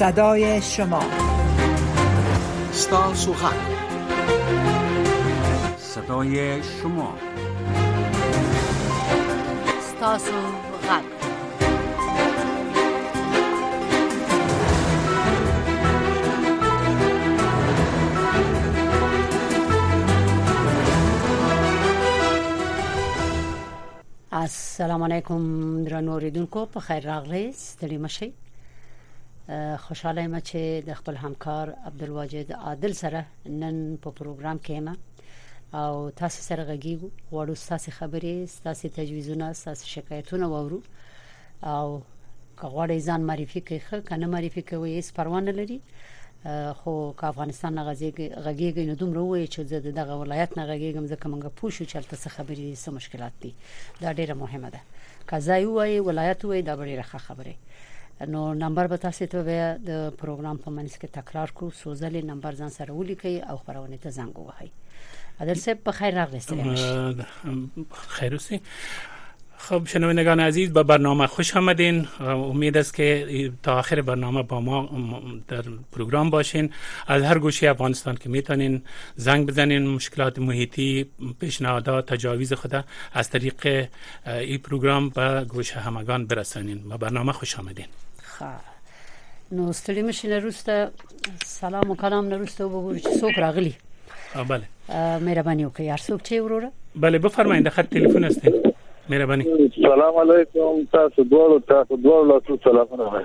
صدای شما ستا سخن صدای شما ستاسو غد السلام علیکم درنو اوریدونکو په خیر راغلی ستړي مشي خوشاله یم چې د خپل همکار عبدالواجد عادل سره نن په پروګرام کې ما او تاسو سره غږیږو غواړو تاسو خبرې تاسو تجویزونه تاسو شکایتونه وورو او غواړي ځان معرفي کوي خه کنه معرفي کوي هیڅ پروا نه لري خو که افغانستان نه غږیږي نو دومره وایي چې زه دغه ولایت نه غږیږم ځکه موږ پوه شو چې هلته څه خبرې دي څه مشکلات دي دا ډیره مهمه ده که ځای وایي ولایت وایي دا ډیره ښه خبره نو نمبر به تاسو ته بیا د پروګرام په منځ کې تکرار کو سوزلې نمبر ځان سره ولیکي او خبرونه ته زنګ ووهي عادل صاحب په خیر راغلی خیر اوسې خب شنوندگان عزیز به برنامه خوش آمدین امید است که تا آخر برنامه با ما در پروگرام باشین از هر گوشه افغانستان که میتونین زنگ بزنین مشکلات محیطی پیشنهادات تجاویز خدا از طریق ای پروګرام په گوش همگان برسانین و برنامه خوش آمدین خا نو ستړي مشي نروسته سلام او کلام نروسته وګورئ چې څوک راغلي بله مهرباني وکړئ هر څوک چې وروره بله بفرمایئ د خط ټلیفون استین مهرباني سلام علیکم تاسو دوه تاسو دوه لاسو سلامونه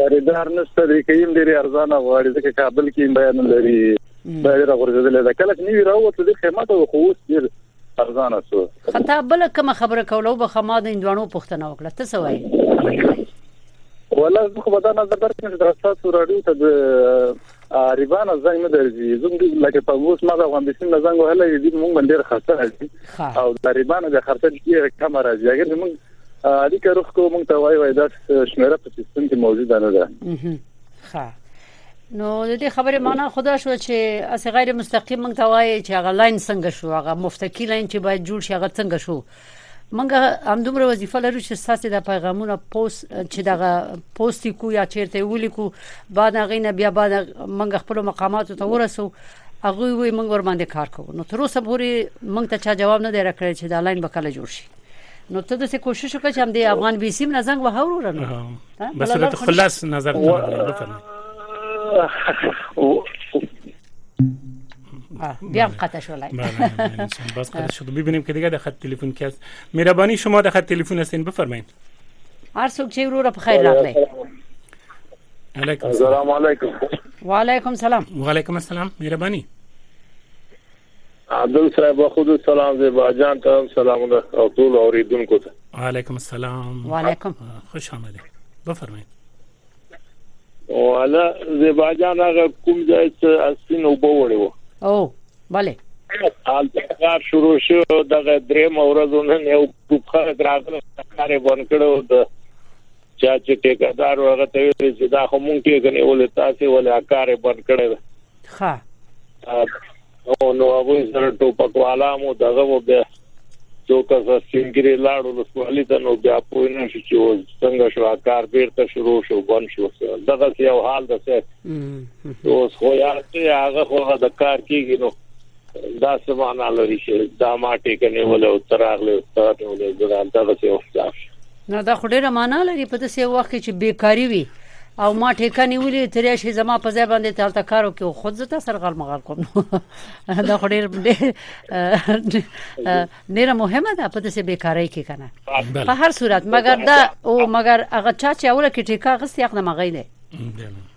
خریدار نشته دی که یې ډېر ارزانه غواړي ځکه کابل کې یې بیان لري دا ډېر غورځېدل دا کله چې نیو راووت د قیمت او خو اوس ډېر ارزانه شو خطا بل کوم خبره کوله به خما د اندوانو پښتنه وکړه ته څه وایې ولا زه خو به دا نظر درکړم چې تاسو راډیو ته د عربانه زنګ نه درځي زموږ لکه په اوس ما د افغانستان نه زنګ وهلې دي موږ باندې خسته او د عربانه د خرڅ کیږي کم راځي اگر موږ علی کروخ کو مونږ ته وای وای دا شمیره په سیستم کې موجوده نه ده ښه نو د دې خبرې معنی خدا شو چې اس غیر مستقیم مونږ ته وای چې هغه لاین څنګه شو هغه مفتکی لاین چې باید جوړ شي هغه څنګه شو مونږ همدومره وظیفه لرو چې ساسي د پیغامونه پوس چې دغه پوسټ کو یا چیرته ولیکو بعد هغه نه بیا بعد مونږ خپل مقامات ته ورسو هغه وي مونږ ور باندې کار کوو نو تر اوسه پورې مونږ ته چا جواب نه دی راکړی چې دا لاین به کله جوړ شي نو ته داسې کوشش وکړه چې هم د افغان بي سیم نه زنګ وهه وروره نو بس ته خلاص نظر ته وکړه بیا هم قطع شو لای بس قطع شد ببینیم که دیگه در خط تلفن کی است مهربانی شما در خط تلفن هستین بفرمایید هر څوک چې وروره په خیر راغلی علیکم السلام علیکم وعلیکم السلام وعلیکم السلام مهربانی عادل صاحب خو د سلام زیبا جان ته هم سلامونه او ټول اوریدونکو ته وعلیکم السلام وعلیکم خوش آمدید بفرمایئ والا زیبا جان هغه کوم ځای چې اسین وبو وړي وو او bale حال کار شروع شو دغه درې مورزونه نه یو کوخه دراغله کارې بن کړو د چا چې ټیکدار هغه ته ویل چې دا هم مونږ کې غني ول تاسو ول کارې بن کړل ښه او نو هغه سره ټوپک والا مو دغه و بیا څو کس سنگری لاړو لسوالی ته نو بیا پوه نه شو چې څنګه شو کار بیرته شروع شو بن شو دغه یو حال ده سه اوس خو یا ته هغه خو د کار کیږي نو دا څه معنا لري چې دا ما ټیکه نیولې او تراغله او تر نیولې دا دغه څه وخلاف نو دا خو ډیره معنا لري په داسې وخت کې چې بیکاری وي او ما ټیکه نیولې ترې شي زما په ځای باندې تلته کار وکړو خود زه تاسو غل مغل کوم دا خو ډیر ډیره مهمه ده په داسې بیکاری کې کنه په هر صورت مګر دا او مګر هغه چا چې اوله کې ټیکه غسي حق نه مغې نه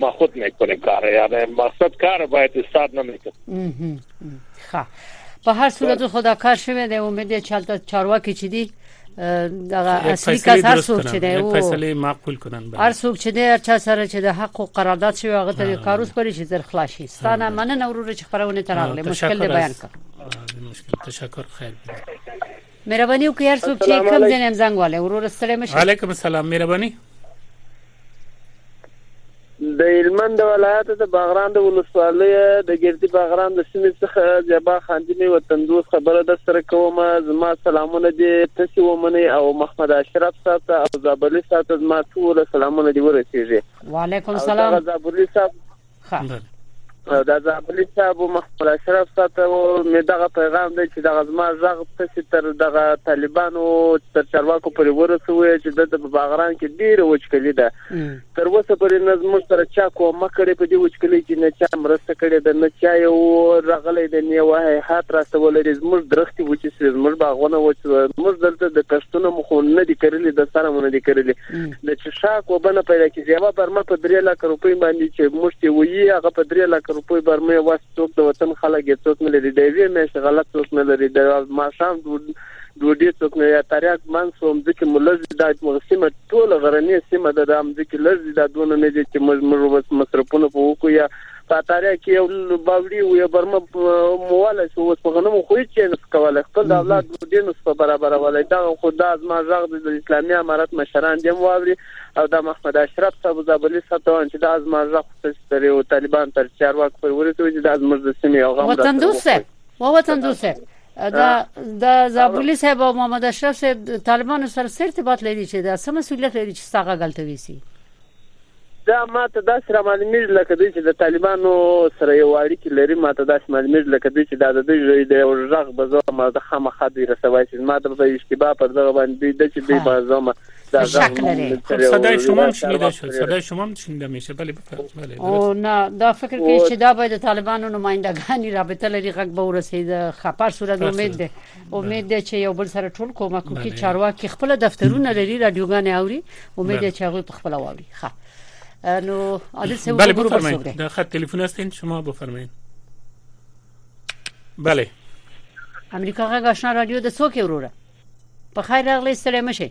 ما خود نه کنه کار یعنی مقصد کار باید استاد نه میکنه ښه په هر صورت خدا کار شوه د امید چلته چارواکي چې دي دغه اصلي کس هر څوک چې دی او فیصله معقول کنن بله هر څوک چې دی هر چا سره چې د حق او قرارداد شوی هغه ته کار اوس پرې چې زر خلاص شي ستانه مننه ورور چې خبرونه تراغله مشکل دی بیان کړ مشکل تشکر خیر مهرباني وکړئ هر څوک چې کوم ځای نه زنګ والي ورور ستړي مشه وعلیکم السلام مهرباني د هلمند ولایت د باغران د ولسوالۍ د ګردي باغران د سیمې څخه جبا خاندمي وطن دوست خبره در سره کوم زما سلامونه دي تاسو ومني او محمد اشرف صاحب او زابلی صاحب زما ټول سلامونه دي ورسیږي وعلیکم السلام زابلی صاحب ښه دا زابلی صاحب او مخبر اشرف ساته او مې دغه پیغام دی چې دغه زما زغ تاسو تر دغه طالبانو تر چارواکو پورې ورسوي چې د باغران کې ډیر وچکلی ده تر اوسه پورې نه زموږ سره چا کومه کړې په دې وچکلی کې نه چا مرسته کړې ده نه چا یو رغلې ده نه وه هات راسته ولري زموږ درختي وچې زموږ باغونه وچ زموږ دلته د کښتونو مخ نه دي کړلې د سره مونږ نه دي کړلې د چشاک و بنه پیدا کیږي یو برمه په 3 لک روپۍ باندې چې مشتي وي هغه په 3 لک روپۍ برمه واس څوک د وطن خلک یې څوک نه لري د وی مېش غلط څوک نه لري د ماشام ډوډۍ څوک نه یا تریاک من سوم ځکه ملز دا مغسیمه ټول غرنې سیمه ده د امځکه لز دا دونه نه دي چې موږ موږ مصرفونه په وکو یا په اتاریا کې یو باوړي او یو برمه مواله شو اوس په غنمو خو هیڅ نه کوله خپل د اولاد ډوډۍ نو په برابر ولای دا خو دا زما ځغ د اسلامي امارت مشران دیم واوري او د محمد اشرف صاحب زابلی صاحب ته چې دا زما ځغ خو تر یو طالبان تر چارواک پر ورسوي چې دا زموږ د سیمې او غم وطن دوست صاحب وطن دوست صاحب دا د زابلی صاحب او محمد اشرف صاحب طالبانو سره سرت بات لري چې دا سم مسولیت لري چې ستاغه غلطوي سي دا ماته داسې رامعلومېږي لکه دوی چې د طالبانو سره یو اړیکې لري، ماته داسې معلومېږي لکه دوی چې دا د دوی ږغ د یو ږغ به زوه ما د خامخا دوی رسوای شي، زما د په اشتباه پر دغه باندې دوی ده چې دوی به زوه ما دا ږغ خب صدای شما هم شنیده شد صدای شما هم شنیده میشه بله بفرمایید بله او نه دا فکر کوي چې دا به د طالبانو نمایندګانی رابطه لري غږ به ورسید خبر صورت امید ده امید ده چې یو بل سره ټول کومک وکړي چارواکي خپل دفترونه لري رادیوګانې اوري امید ده چې هغه په خپل واوري ښه نو عادل سه بله بفرمایئ د خط ټلیفون هستین شما بفرمایئ بله امریکا غږ آشنا رادیو د څوک وروره په خیر راغلی ستړی مشه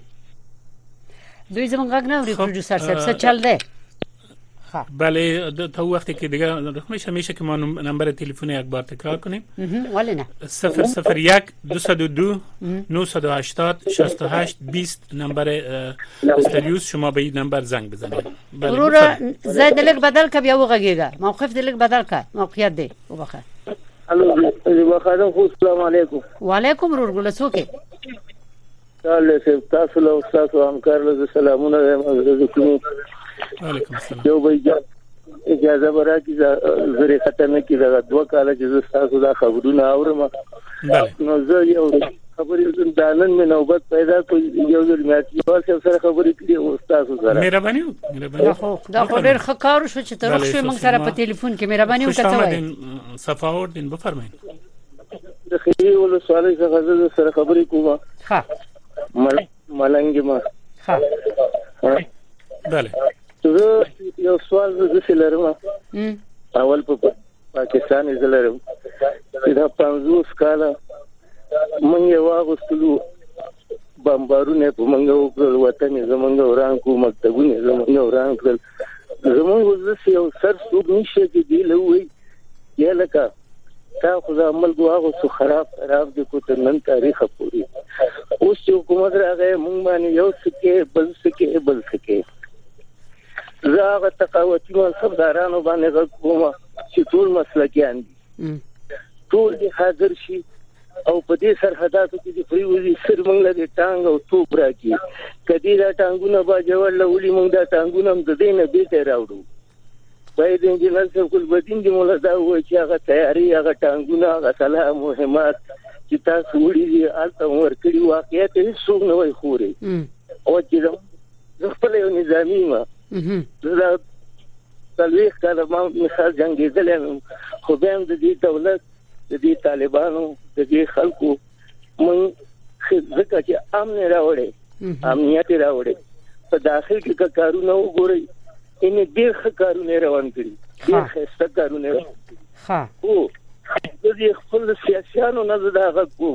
دوی زمونږ غږ نه اوري پروډوسر صاحب څه چل دی بله تا وقتی که دیگه رقمش همیشه که ما نمبر تلفن یک بار تکرار کنیم ولی نه سفر سفر یک دو سد و دو نو سد و هشتاد شست و هشت بیست نمبر استریوز شما به این نمبر زنگ بزنیم بله، رو را زی دلک بدل که بیا وغگیگه موقف دلک بدل که موقعیت دی و بخیر الو بخیر خوش سلام علیکم و علیکم رور گل سوکه تعالی صاحب تاسو له استاد او همکار له سلامونه وایم زه کوم وعلیکم السلام یو بای جان اجازه برا کی زری ختم کی دا دوه کال چې زه تاسو دا خبرونه اورم نو زه یو خبرې کوم دا نن مې نوبت پیدا کو یو ځل مې اتیوال صاحب سره خبرې کړې او استاد سره مهرباني مهرباني دا خو ډېر ښه کار شو چې تر څو موږ سره په ټلیفون کې مهرباني وکړئ صفاور دین بفرمایئ د خېری ولسوالۍ څخه زه سره خبرې کوم ها مل ملنګ ما ها بله زه یو سوال زه څه لرم اول په پاکستان یې لرم دا 50 کال مونږ یې واغستلو بمبارونه په مونږ وکړل وطن زمونږ وران کو مکتبونه زمونږ وران کړل زمونږ وزس یو سر سوق نشي چې دی لوي یا لکه دا خو د عمل دوه غو څو خراب خراب دي کو تر نن تاریخ پوری اوس چې حکومت راغی مونږ باندې یو سکه بل سکه بل سکه زه هغه تقاوتي منصبدارانو باندې غږ کوم چې ټول مسلکیان دي ټول دې حاضر شي او په دې سرحداتو کې چې پری وزي سر مونږ له ټانګ او توپ راکی کدی دا ټانګونه با جوړ لولي مونږ دا ټانګونه هم د دې نه به ته راوړو باید انجینر صاحب ګلبدین دې مولا دا ووایي چې هغه تیارې هغه ټانګونه هغه سلاح مهمات چې تاسو وړي دي هلته هم ورکړي واقعیت یې هېڅوک نه وایي خوري او چې زه خپل یو نظامي یم زه دا څلوېښت کاله ما مثال جنګېدلی یم خو بیا هم د دې دولت د دې طالبانو د دې خلکو مونږ ځکه چې امن راوړي امنیت راوړي په داخل کې که کارونه وګوري ان ډیر ښه کارونه روان کړي ډیر ښه کارونه روان کړي ها او د دې خپل سیاسيانو نه زده غوښتو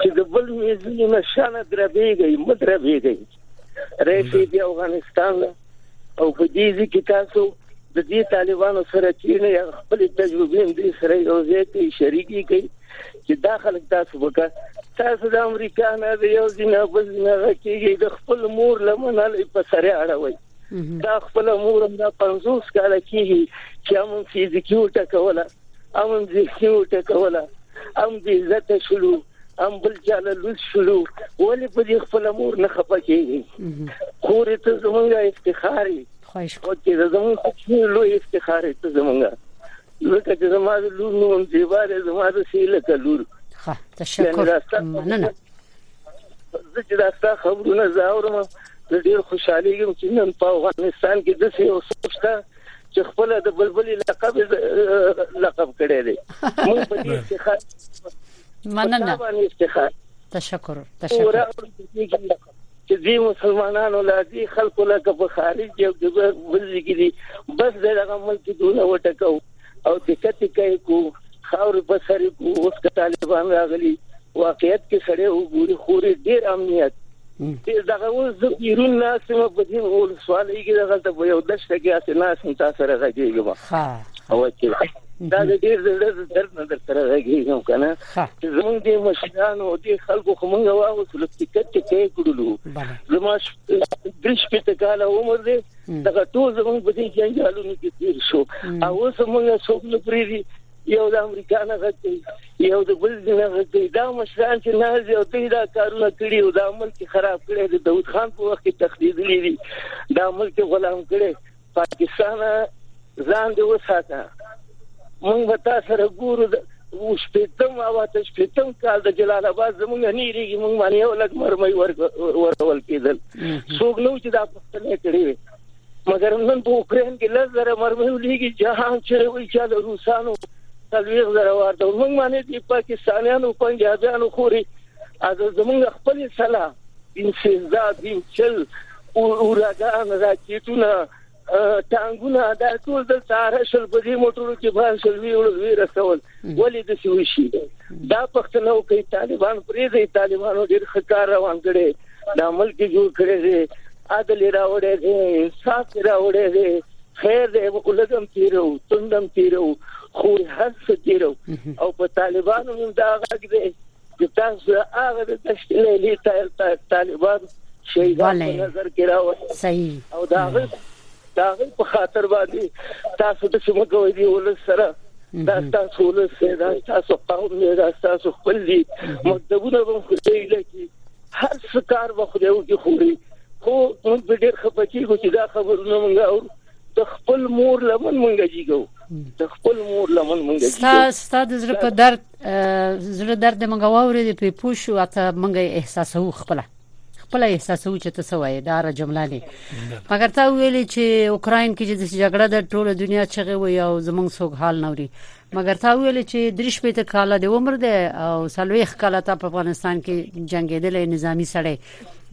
چې د بل میزونو نشانه دربېږي مدربېږي راشي د افغانستان او په دې ځکه کې تاسو د دې طالبانو سره کېنه خپل تجربې هم دې سره یو ځای کې شریکې کوي چې دا خلک تاسو وکړه تاسو د امریکا نه د یو دینه بل نه کېږي د خپل مور لمنه لې په سره اړوي دا خپل مور هم دا 50 کال کېږي چې هم فزیکي وټه کوله هم اندېښنې وټکوله هم بې عزته شولو هم بل چا له لوڅ شولو ولې په دې خپله مور نه خفه کېږي خورې ته زمونږ افتخار یې خواهش کوم چې د زموږ کوچنی لوی افتخار ته زمونږ لکه چې زما د لور نوم زیبا دی زما د سیله کلور ښه تشکر مننه زه چې دا ستا خبرونه زاورم زه ډیر خوشاله یم چې نن په افغانستان کې د سیاسي چې خپل د بلبلي لقب لقب کړی دی موږ په دې افتخار مننه باندې افتخار تشکر تشکر چې دې مسلمانانو لا دې خلکو لا په خارج یو د بلځي کې دي بس دغه ملک دونه وټکاو او دقت کوي کو خاورې په سر کو اوس که طالبان راغلي واقعیت کې سړی وګوري خوري ډیر امنیت ډیر دغه اوس د پیرون ناسم په دې اول سوال یې دغه ته یو دشت کې اسې ناسم تاسو سره غږیږم ها او چې دا د ډیر زړه درد نه در سره غږیږم کنه چې زمونږ د مشران او د خلکو خمنګ واو سلوک ټیکټ کې کړلو زموږ د شپې ته کال عمر دی دا ټول زموږ په دې جنجالونو کې تیر شو او اوس موږ څوک نه پریږي یو د امریکا نه غږی یو د بل نه غږی دا مشران چې نه یو دوی دا کارونه کړی او دا ملک خراب کړی د داوود خان په وخت کې تخدیدلی دي دا ملک غلام کړی پاکستان ځان دې وساته مونږ به تا سره ګورو شپېتم او اته شپېتم کال د جلال آباد زمونږ نه ریږي مونږ باندې یو لک مرمۍ ورکول کېدل څوک نو چې دا پښتنه کړې وي مګر نن په اوکرين کې لږ زره مرمۍ ولېږي جهان چې وي چې د روسانو تلويغ زره ورته مونږ باندې د پاکستانيانو پنجابيانو خوري از زمونږ خپل سلا انسزا دین چل اوراګان راکټونه ټانګونه دا ټول د ساره شل په دې موټرو کې به شل وی وړل وی رسول ولې د سی وشي دا پښتنو کوي طالبان پرې دی طالبانو ډېر خکار روان کړي دا ملک جوړ کړي دی عادل راوړي دی انصاف راوړي دی خیر دی ولګم تیرو تندم تیرو خو هر څه تیرو او په طالبانو دا غږ دی چې تاسو هغه د دشت لیلی طالبان شهیدان په نظر کې راوړي صحیح او دا غي دا غي په خاطر باندې تاسو د څه کوي دی ول سره دا تاسو ول سره دا تاسو قوم نه دا تاسو خپل دي مکتبونه هم خوري لکه هر څه کار وخوري او کې خوري خو موږ به ډېر خپکی کو چې دا خبرونه موږ او د خپل مور لمن مونږ جیګو د خپل مور لمن مونږ جیګو ستا ستا د زړه په درد زړه درد مونږ واورې د پی پوش او ته مونږ احساسو خپل خپل احساسو چې ته سوې دا را جمله نه مګر تا ویلې چې اوکرين کې چې جګړه د ټوله دنیا چغه وي او زمونږ سوګ حال نوري مګر تا ویل چې درش په ته کاله د عمر ده او سلويخ کاله ته په افغانستان کې جنگیدل نظامی سړی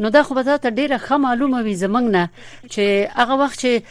نو دا خو به ته ډیره ښه معلومه وي زمنګ نه چې هغه وخت چې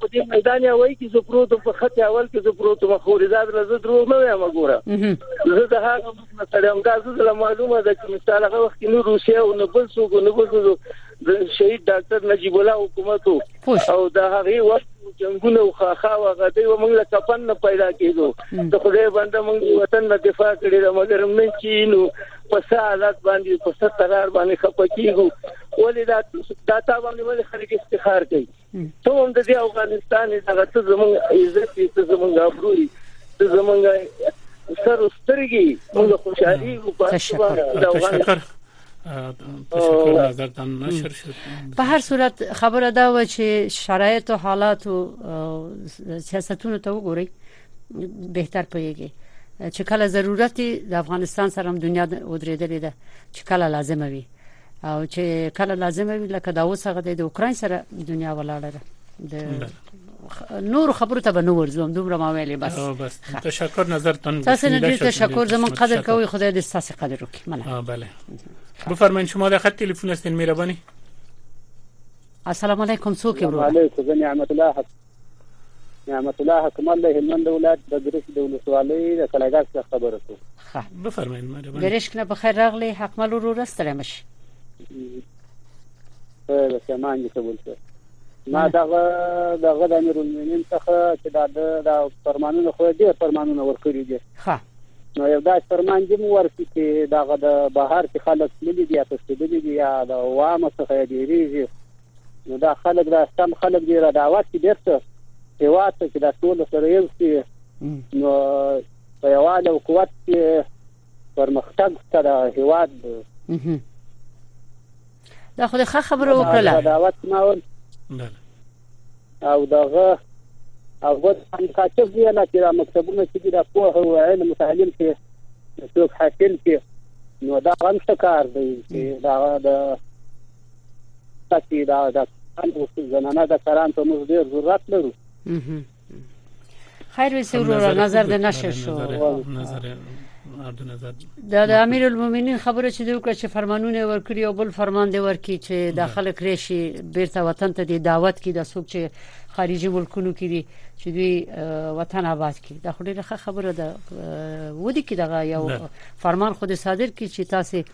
په دې میدان یا وای کې زه پروت په خط اول کې زه پروت ما خو رضا دل زه درو نه وایم ګوره زه د هغه مسلم دا زه معلومه ده چې مثال هغه وخت نو روسیا او نو بل څوک نو بل څوک د شهید ډاکټر نجیب الله حکومت او د هغه وخت جنگونه او خاخا او غدې و موږ له کفن نه پیدا کېدو د خدای بنده موږ وطن نه دفاع کړې ده مګر موږ چې نو په څه حالت باندې په څه قرار باندې خپکیږو ولې دا دا تا باندې ولې خلک استخار کوي ته هم د دې افغانستان دغه څه زمونږ عزت دي ته زمونږ ابروري ته زمونږ سر سترګي موږ خوشحالي په افغانستان په هر صورت خبره دا و چې شرایط او حالات او سیاستونو ته وګورئ بهتر پوهیږئ چې کله ضرورت د افغانستان سره هم دنیا ودرېدلې ده چې کله لازمه وي او چې کله لازمه وي لکه دا اوس هغه د اوکرين سره دنیا ولاړه ده د نور خبرو ته به نه ورځم دومره ما ویلې بس بس تشکر نظر تن تاسو نه ډیر تشکر زمون قدر کوي خدای دې تاسو قدر وکړي مننه بله بفرمایئ شما د خط تلیفون هستین مهرباني السلام علیکم څوک یو علیکم نعمت الله نعمت الله حکمل له هلمند ولایت د ګرشک د ولسوالۍ د کلایګاټ څخه خبره کوم ښه بفرمایئ مهرباني ګرشک نه بخیر راغلی حکمل وروره ستړی مشي خیر سامان دې قبول کړ ما دغه دغه د امیر المؤمنین څخه چې دا د فرمانونو خو ډېر فرمانونه ورکړي دي ښه نو یو داس فرمان دې مو ورکړي چې دغه د بهر کې خلک تللي دي یا تښتېدلي دي یا د عوامو څخه یې ډېریږي نو دا خلک دا سم خلک دی را دعوت کې بیرته هیواد ته چې دا ټول سره یو شي نو په یواله او قوت کې پرمختګ سره هیواد دا خو د خبرو وکړه دعوت ما ول او دغه او غوښ هم کاتب دی نه چې مکتبونه چې دا په هو علم تعلیم کې څوک حاصل کې نو دا هم څه کار دی چې دا د تاسو دا د زنانه د کران ته موږ ډیر ضرورت لرو خیر وسی ورور نظر د نشر شو نظر دا د امیر المؤمنین خبره چې دوی کړ چې فرمانونه ورکړي او بل فرمان دی ورکړي چې د خلک ریشي بیرته وطن ته دی دعوت کړي د څوک چې خارجي ملکونو کې دي چې دوی وطن آباد کړي دا خو ډیره خبره ده ودی کې دغه یو فرمان خود صادر کړي چې تاسو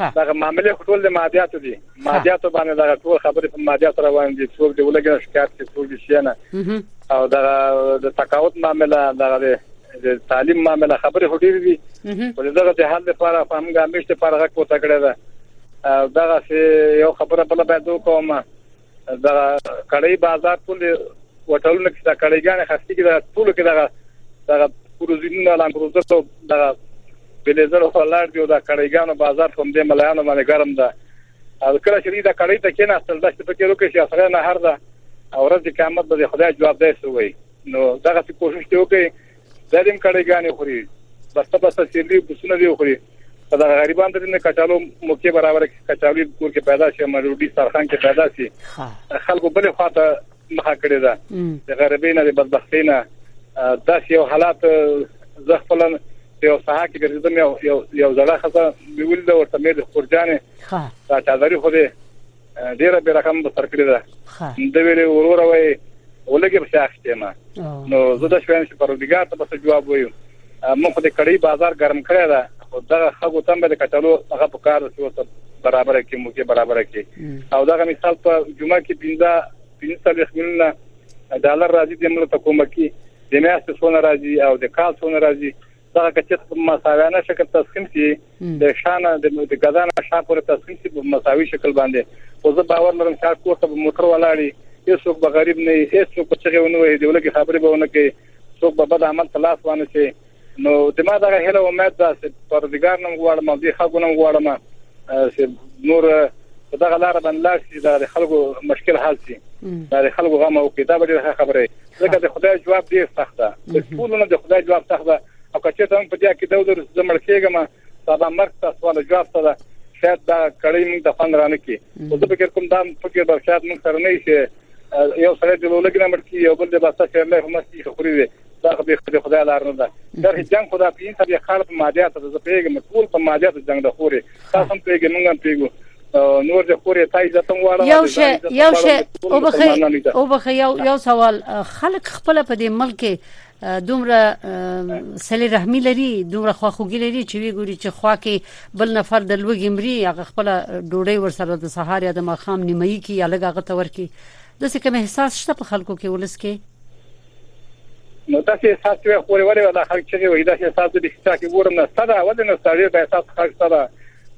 دغه معاملې خو ټول د مادیاتو دي مادیاتو باندې دغه ټول خبرې په مادیاتو روان دي څوک دی ولګي شکایت کې څوک دي شنه او دغه د تقاعد معاملې دغه د تعلیم معاملې خبرې هډیر دي ولې دغه د حل لپاره فهم ګامیشت لپاره غوښته کړې ده دغه یو خبره بل باید وکوم د کړۍ بازار ټول هوټلونه کې د کړېګانې خستي کې د ټول کې دغه دغه کروزینونه لانګروزر او دغه بلیزر ولاړ دی او د کړېګانو بازار هم د ملایانو باندې ګرم ده او کله چې دا کړۍ ته کې نه ستل د څه پکې روکې چې سره نه هر ده او ورځ قیامت به خدای جواب دی سوی نو دغه کوشش دی وکړي زریم کړي ګانې خوري بسته بسته سیلی بسونه دی خوري په دغه غریبان ته نه کچالو موقع برابر کې کچالو کور کې پیدا شي مروډي سرخان کې پیدا شي خلکو بل خواته مخه کړی دا د غریبۍ نه د بدبختۍ نه دا یو حالات زه خپل یو ساحه کې ګرځیدم یو یو زړه خزه ویل دا ورته مې د خورجانې دا چادرې خو دې ډیره به رقم به سر کړی ده د ویلې وروره وای ولګي په شاخ کې ما نو زه د شپې چې پروردګار ته په جواب وایو مخ د کړي بازار ګرم کړی دا او دا خغو تم به د کټلو هغه په کار شو ته برابر کې مو کې برابر کې او دا مثال په جمعه کې بیندا بینسا لخمنه ډالر راځي د ملت حکومت کې د میاشتې څونه راځي او د کال څونه راځي دغه کچت په مساویانه شکل تسخیم سي د شانه د غزا نه شا پورې تسخیم سي په مساوي شکل باندې خو زه باور لرم چې کور ته موټر ولاړی هیڅوک به غریب نه وي هیڅوک په چغې ونه وي دیوله کې خبرې به ونه کوي څوک به بد عمل ته لاس وانه شي نو د ما دغه هله امید ده چې پردګار نم غواړم دې خلکو نم غواړم چې نور دغه لار باندې لاړ شي د خلکو مشکل حل شي د خلکو غم او کتاب ډیره خبره ځکه د خدای جواب ډیر سخت ده د ټولو نه د خدای جواب سخت ده او که چېرته موږ په دې کې دولر زمړ کېږم سبا مرګ تاسو ول جواب څه ده شاید دا کړی موږ د خوند رانه کی او زه فکر کوم دا فکر به شاید موږ سره نه شي یو سره د لولګ نه مړ کی یو بل د باسه چې الله هم سي خوري وي دا خو به خدای لار نه ده دا جنگ خدا په انسان یې خلق مادیات د زپېګم ټول په مادیات جنگ د خوري تاسو هم پیګه موږ هم پیګو نور د خورې تای زتم واړه یو شی یو شی او بخې او بخې یو یو سوال خلک خپل په دې ملک دومره سلی رحمی لري دومره خواخوږي لري چې وی ګوري چې خوا کې بل نفر د لوګي مري هغه خپل ډوډۍ ورسره د سهار یا د ماخام نیمایي کې یا لګ هغه تور کې داسې کوم احساس شته په خلکو کې ولس کې؟ نو داسې احساس کوي خو ولې ولا خلک چې وي داسې احساس دې چې کې ورم نه ستاره ولې نه ستاره به احساس خلک سره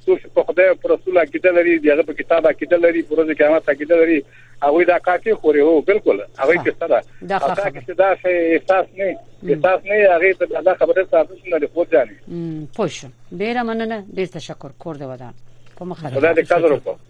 څوک په خدای او رسول عقیده لري دغه په کتاب عقیده لري پر ورځ قیامت عقیده لري هغه دا کار کوي خو هو بالکل هغه کې سره دا خبره چې دا احساس نه احساس نه هغه ته دا خبره ثابت نه لري خو ځاني پوه شو ډیر مننه ډیر تشکر کور دی ودان کوم خبره خدای دې قدر وکړي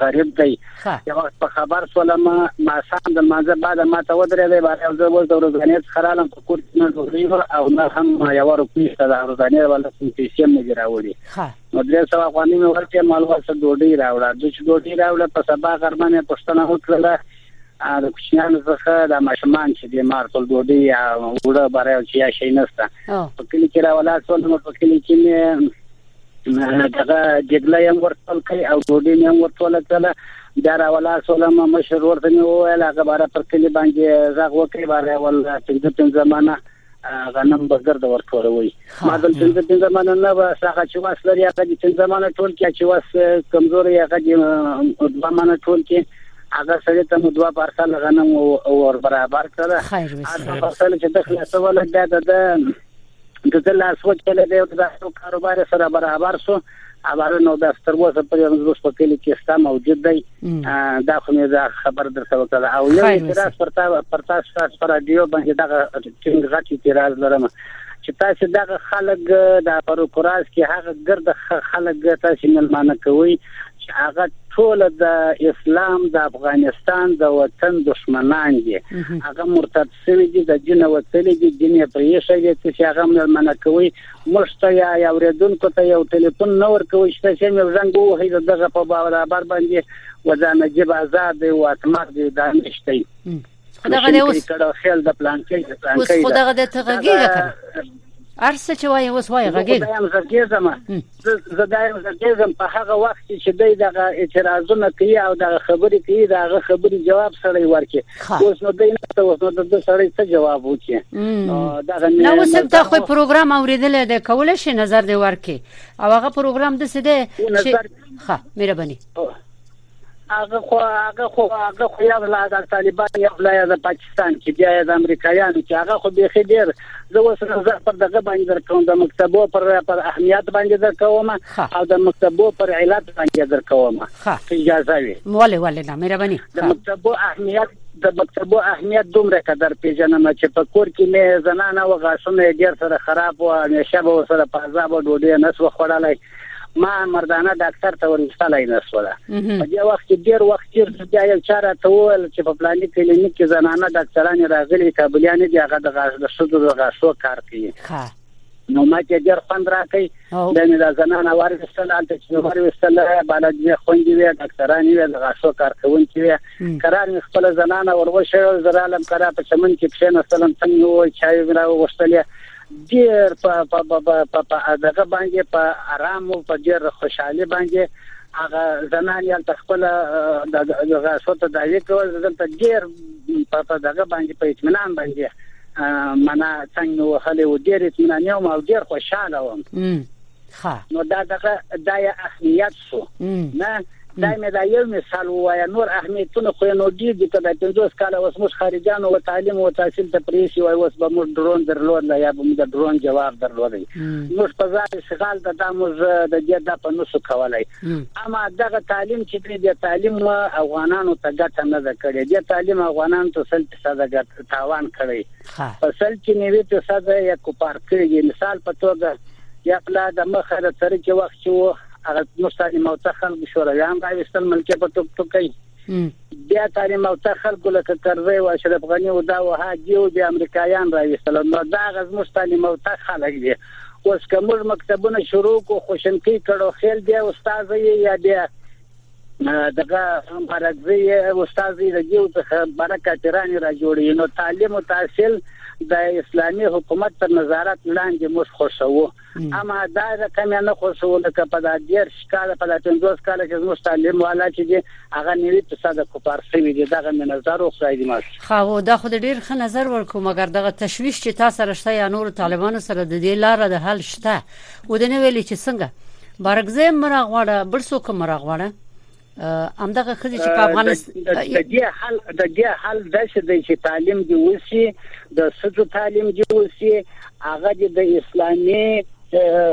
غریب دی یو وخت په خبر سولم ما سم د مازه بعد ما ته ودرې دی بار یو زه ول د ورځنیز خرالم په کور کې نه ډوړې او نه هم یو روپی ته د ورځنیز ولا کوم پیسې مې جراوړي نو درې سو افغاني مې ورکې مال ورسه ډوډۍ راوړه د چې ډوډۍ راوړه په سبا غرمه مې پښتنه وکړه د کوچنیانو څخه د ماشومان چې د مارتل ډوډۍ او وړه برای چې یا شي نسته په کلی کې راولات ټول په کلی کې دغه جګله یې هم ورټول کړې او ډوډۍ مې هم ورټوله کړله بیا راولاړ شولم مشر ورور ته مې وویل هغه باره پر کلي باندې غږ وکړي باره ول پنځه پنځه منه غنم بزګر د ورټولوي ما د پنځه پنځه منه نه بس هغه چې واس لري هغه د پنځه منه ټول کې چې واس کمزوري هغه د دوه منه ټول کې هغه سره ته مو دوا پارسل غنم او ور برابر کړه هغه پارسل چې د خلاصول بیا د د ده لاس وچلېد او د داسې کاروبار سره برابر شو اواره نو دا ستر وسه پر یو زوس په کلی کې ستا موجود دی دا خو مې دا خبر درته وکړه او یو اعتراض پر تا پر تاسو پر رادیو باندې دا ټینګ غټ اعتراض لرم چې تاسو دغه خلک د پروکراس کې هغه ګرد خلک تاسو ملمانه کوي چې هغه ټول د اسلام د افغانستان د وطن دشمنان دي هغه مرتد سوي دي د دینه وتلي دي دین یې پرې ایښی دی څه چې هغه مېلمانه کوي موږ ته یا یا اورېدونکو ته یو ټلیفون نه ورکوي چې تاسې یو زنګ ووهئ د دغه په برابر باندې و دا نجیب آزاد دی واکمر دی دا نشته خدغه دی اوس کړه خیال د پلان کې د پلان کې اوس خدغه د تغږیږه کړه ارسه چې وای اوس وای غږیږه زه دا یو ځل ډېر ځم په هغه وخت کې چې دی دغه اعتراضونه کوي او دغه خبرې کوي د هغه خبرې جواب سړی ورکړي اوس نو دی نه ته اوس نو د سړی څه جواب وکړي دغه نه اوس ته خو پروګرام اوریدل دی کولای شي نظر دی ورکړي او هغه پروګرام د څه دی چې ښه مهرباني هغه خو هغه خو هغه خو یو لا د طالبان یو لا د پاکستان کې بیا د امریکایانو چې هغه خو به خیر زه اوس نظر پر دغه باندې درکوم د مکتبو پر پر اهمیت باندې درکوم او د مکتبو پر علت باندې درکوم اجازه وي ولې ولې نه مهرباني د مکتبو اهمیت د مکتبو اهمیت دومره قدر پیژنم چې په کور کې مې زنانه و غاسونه ډیر سره خراب و همیشه به سره په عذاب ډوډۍ نس وخوړلای ما مردانه ډاکټر ته ورسلای نه سوله په دې وخت کې ډیر وخت تیر شو بیا یو چاره ته وویل چې په پلاني کلینیک کې زنانه ډاکټران راغلي کابلیان دي هغه د غاښ د شودو د غاښو کار کوي نو ما چې ډیر خوند راکړي د نه د زنانه ورسل الته چې ورسل بلد یې خوندې وي ډاکټران یې د غاښو کار کوونکي وي قرار مې خپل زنانه وروشه زرالم قرار په چمن کې کښې نه سلام څنګه وای چای را وغوښتلې ډیر په په په په دغه باندې په آرام او په ډیر خوشحالي باندې هغه زنان یې تل خپل دغه شوت داوی کول دلته ډیر په دغه باندې په اطمینان باندې منا څنګه وهلې و ډیر اطمینان یو او ډیر خوشاله وم ښه نو دا دغه د اهمیت شو نه دا مې دا یو مثال وایا نور اهمیتونه خو نو ډیر دي کله 50 کال اوس موږ خارجانو او تعلیم او تحصیل ته پریسي وای اوس به موږ ډرون درلود لا یا به موږ ډرون جواب درلود موږ په ځای شغال د داموز د دې د په نسو کولای اما دغه تعلیم چې دې د تعلیم افغانانو ته ګټه نه ده کړې دې تعلیم افغانانو ته سل فیصد ګټه تاوان کړی په سل کې نیوي فیصد یا کوپار کړی مثال په توګه یا پلا د مخه د تر کې وخت چې هغه نو تعلیم او تخلق شورویان راوستل ملکه په ټوک ټوکي بیا تعلیم او تخلق لکه کرزی او اشرف غنی او دا او هاجی او بیا امریکایان راوستل نو دا غزمو تعلیم او تخلق دی اوس کوم مکتبونه شروع کو خوشنکی کړو خیل دی استاد یې یا بیا دغه مرګزي استاد دی رجیو څخه برکه تیرانی را جوړی نو تعلیم او تحصیل د اسلامي حکومت تر نظارت لاندې موږ خوشو اما دا رقم یې نه خرڅو لکه په دا ډیر شکاله په دا 50 کال کې زموږ تعلیم والا چې دي هغه نیوي په صد کوپار شوی دي دغه مې نظر او خدای دې ماش خاو دا خو ډیر ښه نظر ورکو مګر دغه تشویش چې تاسو سره شته یا نور طالبانو سره د دې لار د حل شته و دې نه ویلي چې څنګه بارګزه مرغواړه بل څوک مرغواړه همدغه خزي چې په افغانستان د دې حل د دې حل د څه د چې تعلیم دی وسی د سجو تعلیم دی وسی هغه د اسلامي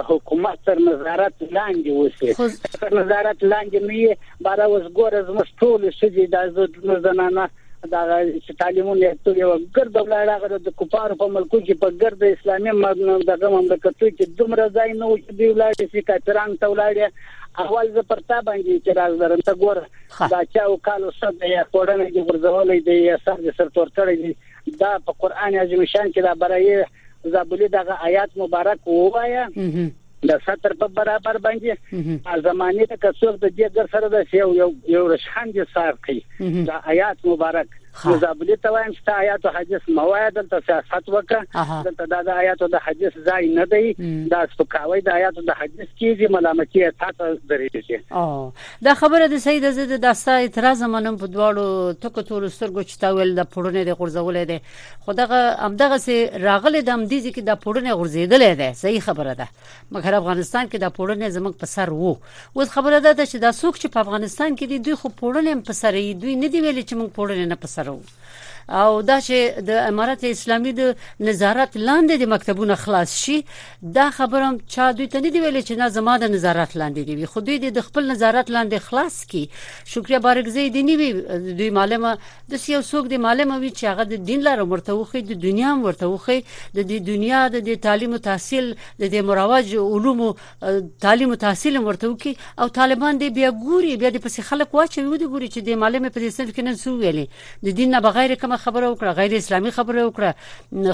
حکومت تر نظارت لاندې اوسي تر نظارت لاندې نه یې بارا اوس ګوره زموږ ټول شدي د زنانه دا چې طالبان یې ټول یو ګرد ولاړ هغه د کوپارو په ملکو کې په ګرد اسلامي مدن دغه مملکتو کې دومره ځای نه و چې دی ولاړ چې کاتران ته ولاړ اول زه پر تا باندې اعتراض لرم ته ګور دا چا او کالو صد یا خورنه دي ورزولې دي یا سر دي سر تور کړی دي دا په قران عظیم شان کې دا برای زابلی دغه آیات مبارک وایا د سطر په برابر باندې زمانه د کسوخ د دې ګر سره د یو یو یو رشحان دي صاحب کوي دا آیات مبارک مزابلی ته وایم چې آیات او حدیث موایا دلته سیاست وکړه دلته دا د آیات او د حدیث ځای نه دی دا سپکاوی د آیات او د حدیث کیږي ملامتي تاسو درېږي او دا خبره د سید زید د داستا اعتراض منم په دواړو تک تور سترګو چې تاول د پړونې د غرزولې ده خو دغه همدغه سي راغلي د همدې ځکه د پوړنې غورځېدلې ده صحیح خبره ده مګر افغانستان کې د پوړنې زموږ په سر وو اوس خبره ده چې دا څوک چې په افغانستان کې دي دوی خو پوړنې په سر یې دوی نه دی ویل چې موږ پوړنې نه په سر وو او دا چې د امارات اسلامي د نظارت لاندې د مکتبونو خلاص شي دا خبره هم چا دوی ته نه دی ویل چې نه زما د نظارت لاندې دی خو دوی د خپل نظارت لاندې خلاص کی شکریا بارګزی دی نیوی دوی معلومه داسې یو څوک دې معلم وي چې هغه د دین لاره هم ورته وښیي، د دنیا هم ورته وښیي، د دې دنیا د دې تعلیم و تحصیل د دې مروج علومو تعلیم و تحصیل هم ورته وکړي او طالبان دې بیا ګوري، بیا دې پسې خلک واچوي، ودې ګوري چې دې معلم په دې صنف کې نن څه وویلې، د دین نه بغیر کومه خبره وکړه، غیر اسلامي خبره وکړه،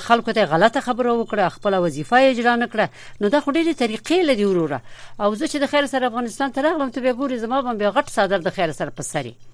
خلکو ته یې غلطه خبره وکړه، خپله وظیفه یې اجرا نه کړه، نو دا خو ډېرې طریقې لري وروره او زه چې د خیر سره افغانستان ته راغلم ته بیا ګورې زما به هم بیا غټ څادر د خیر سره په سر وي.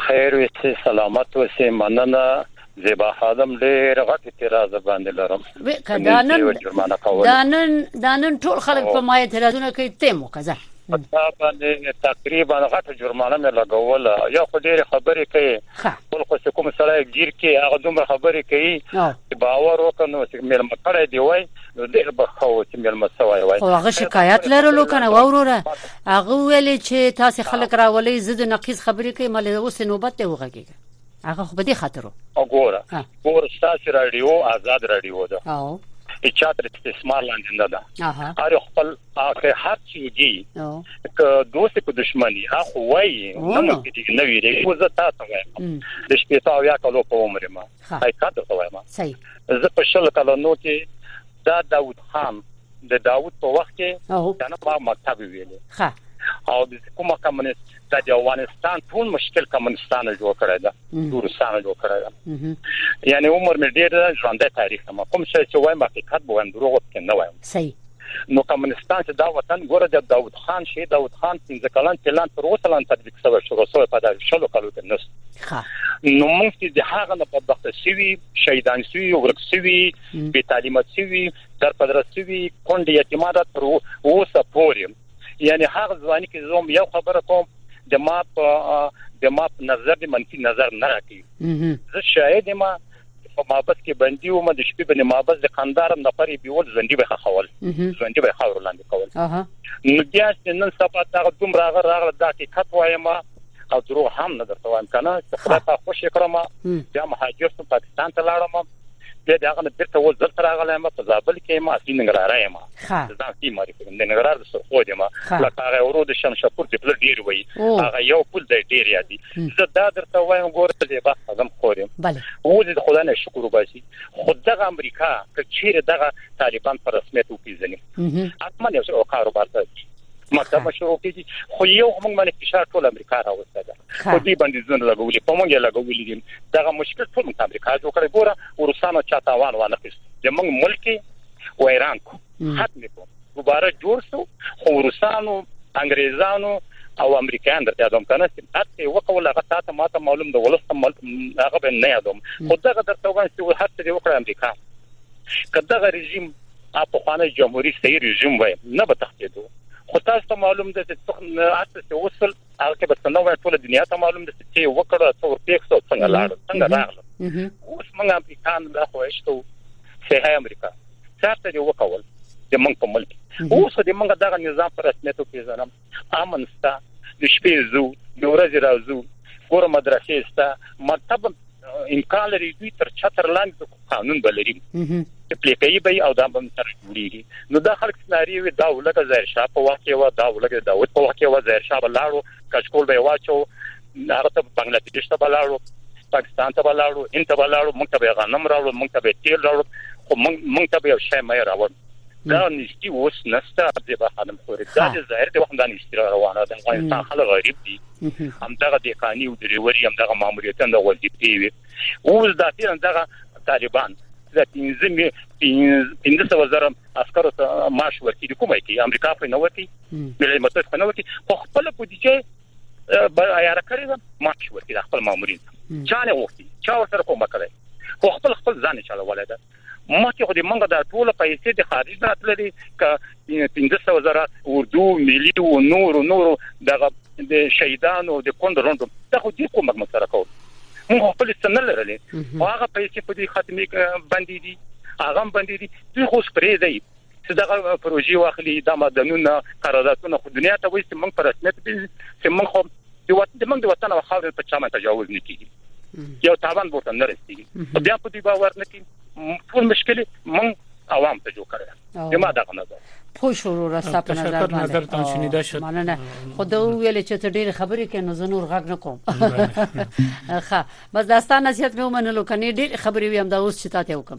خیر وسې سلامت وسې مننه زیبا خادم ډیر غټ اعتراض باندې لرم وکړه دا نن دا نن دا نن ټول خلک په ما اعتراضونه کوي ته مو کزه دا باندې تقریبا غټه جرمانه مې لګوله یا خو ډېر خبرې کوي ټول خو چې کوم سړی گیر کې هغه دومره خبرې کوي چې باور وکنو چې مېلمه کړی دی وای نو ډېر بخښو چې مېلمه سوای وای هغه شکایت لرلو کنه وروره هغه ویل چې تاسو خلک راولې زه د نقیز خبرې کوي مله اوس نوبت دی وغږیږي هغه خو به دې خاطرو وګوره ګور تاسو رادیو آزاد رادیو ده او چا تر استثمار لاندې نه ده هر خپل اخر هر څه دي ک دوست په دشمنی اخ وای نه مکه نه ویری خو زه تاسو وایم د شپې تا یا کلو په عمر ما حقیقت ته وایم زه په شل کلو نو کې دا داوود خان د داوود په وخت کې دنه ما مکتب ویلې ها او د کومه کمونست د افغانستان ټول مشکل کمونستانه جوړ کړی دا ټولستانه جوړ کړی دا یعنی عمر مې ډیر ژوند تاریخ ما کوم څه چې وایم حقیقت به وایم دروغ وکړم نه وایم صحیح نو کمونستان چې دا وطن ګوره د داوود خان شي داوود خان څنګه کلان پلان تر اوسه لان تطبیق شوی شو رسول په دغه شلو کالو کې نس نو موږ چې د هغه نه په بخت سوي شهیدان سوي ورک سوي بي تعلیمات سوي در پدرسوي کونډ یتیما ده تر اوسه پورې یعنی هغه ځواني کې زوم یو خبره کوم د ما په د ما په نظر د منفي نظر نه راکي زه شاهد ما په مابس کې بندي وم د شپې باندې مابس د قندارم د پرې بیول ژوندۍ به خول ژوندۍ به خور لاندې کول نو بیا چې نن سبا دا دوم راغ راغله د حقیقت وایم او درو هم نه درته وایم کنه چې خدای ته خوشی کړم بیا مهاجر ته پاکستان ته لاړم بیا دا غل بیرته و دلته راغلی ما په زابل کې ما اصلي ننګرهار یم ځان سي معرفي کوم ننګرهار د سرخو دی ما لکه هغه ورو د شمشپور د بل ډیر وای هغه یو پل دی ډیر یادي زه دا درته وایم ګوره دې بس زم خورم و دې خدای نه شکر وباسي خود دغه امریکا که چیرې دغه طالبان پر رسمیت وپیژني حتما یو کاروبار ته ماته مشروع کیږي خو یو موږ باندې فشار ټول امریکا راوسته ده په دې بندیزونه لګولې په مونږه لګولې دي دا مشکل ټول امریکا جوړ کړی ګوره ورسانو چا تاوان وانه خست زمونږ ملک و ایران کو ختم کو دوباره جوړ شو خو ورسانو انګريزانو او امریکایان درته یادوم کنه چې هڅه وکول هغه تاسو ماته معلوم د ولست هغه به نه یادوم خو دغه درته وګڼ چې هڅه دی وکړه امریکا کداغه رژیم په خوانه جمهوریت سیر رژیم وای نه به تخته خو تاسو ته معلوم ده چې څوک نه اساس وصل هغه به څنګه وای ټول دنیا ته معلوم دي چې وکړه څو پیښ څو څنګه لاړ څنګه راغل اوس موږ امریکان لا خو اشتو سه امریکا څارته دی وکول د موږ په ملک اوس د موږ دغه نظام پر رسمیت پیژنم امن ستا د شپې زو د ورځې راځو ګور مدرسې ستا مکتب امکان لري دوی تر چتر لاندې د قانون بلري چې پلیکي به او دا به تر جوړیږي نو دا خلک سناریو وي دا ولګه ظاهر شاه په واقع و دا ولګه داوود په واقع و ظاهر شاه بلاړو کچکول به واچو هغه ته بنگلاديش ته بلاړو پاکستان ته بلاړو هند ته بلاړو موږ ته به غنم راوړو موږ ته به تیل راوړو خو موږ ته به یو شی مې راوړو دا نشتی اوس نسته د بهانم خوري دا د ظاهر د وخت باندې استرا روانه ده افغانستان خلک غریب دي هم دغه د کانی او دریوري هم دغه ماموریتونه د وظیفې وي اوس دا تیر دغه طالبان د 15 می 15 وزر عسکرو ته معاش ورکړي کومه کې امریکا په نوتی ملي متحد په نوتی خو خپل بودیجه بر عیار کړی دا معاش ورکړي خپل مامورین چا نه وختي چا سره کومه کړی خو خپل خپل ځان چلولای دا مخکې خو د منګه د ټوله پیسې د خارج نه تللې ک 1500 زره اردو ملي او نور نور دغه د شهیدانو د کند روندو ته خو دې کومک مسره کو موږ خپل سن لرلې هغه پیسې په دې ختمي باندې دي هغه باندې دي دوی خو سپرې دی چې دغه پروژې واخلي دا معدنونه قراردادونه خو دنیا ته وایي چې موږ په رسمیت دي چې موږ خو د وطن د موږ د وطن او خاورې په چا باندې تجاوز نه کیږي یو تاوان ورته نه رسیږي بیا په دې باور نه کیږي ټول مشکل موږ عوام ته جوړ کړی دی ما دا غنځه پوه شو ورور ستا په نظر باندې نظر تان شنیده شد مننه خو دا ویل چې ته ډېر خبرې کوي نو زه نور غږ نه کوم ښه بس داستان نصیحت مې ومنلو کني ډېر خبرې ویم دا اوس چې تاسو وکم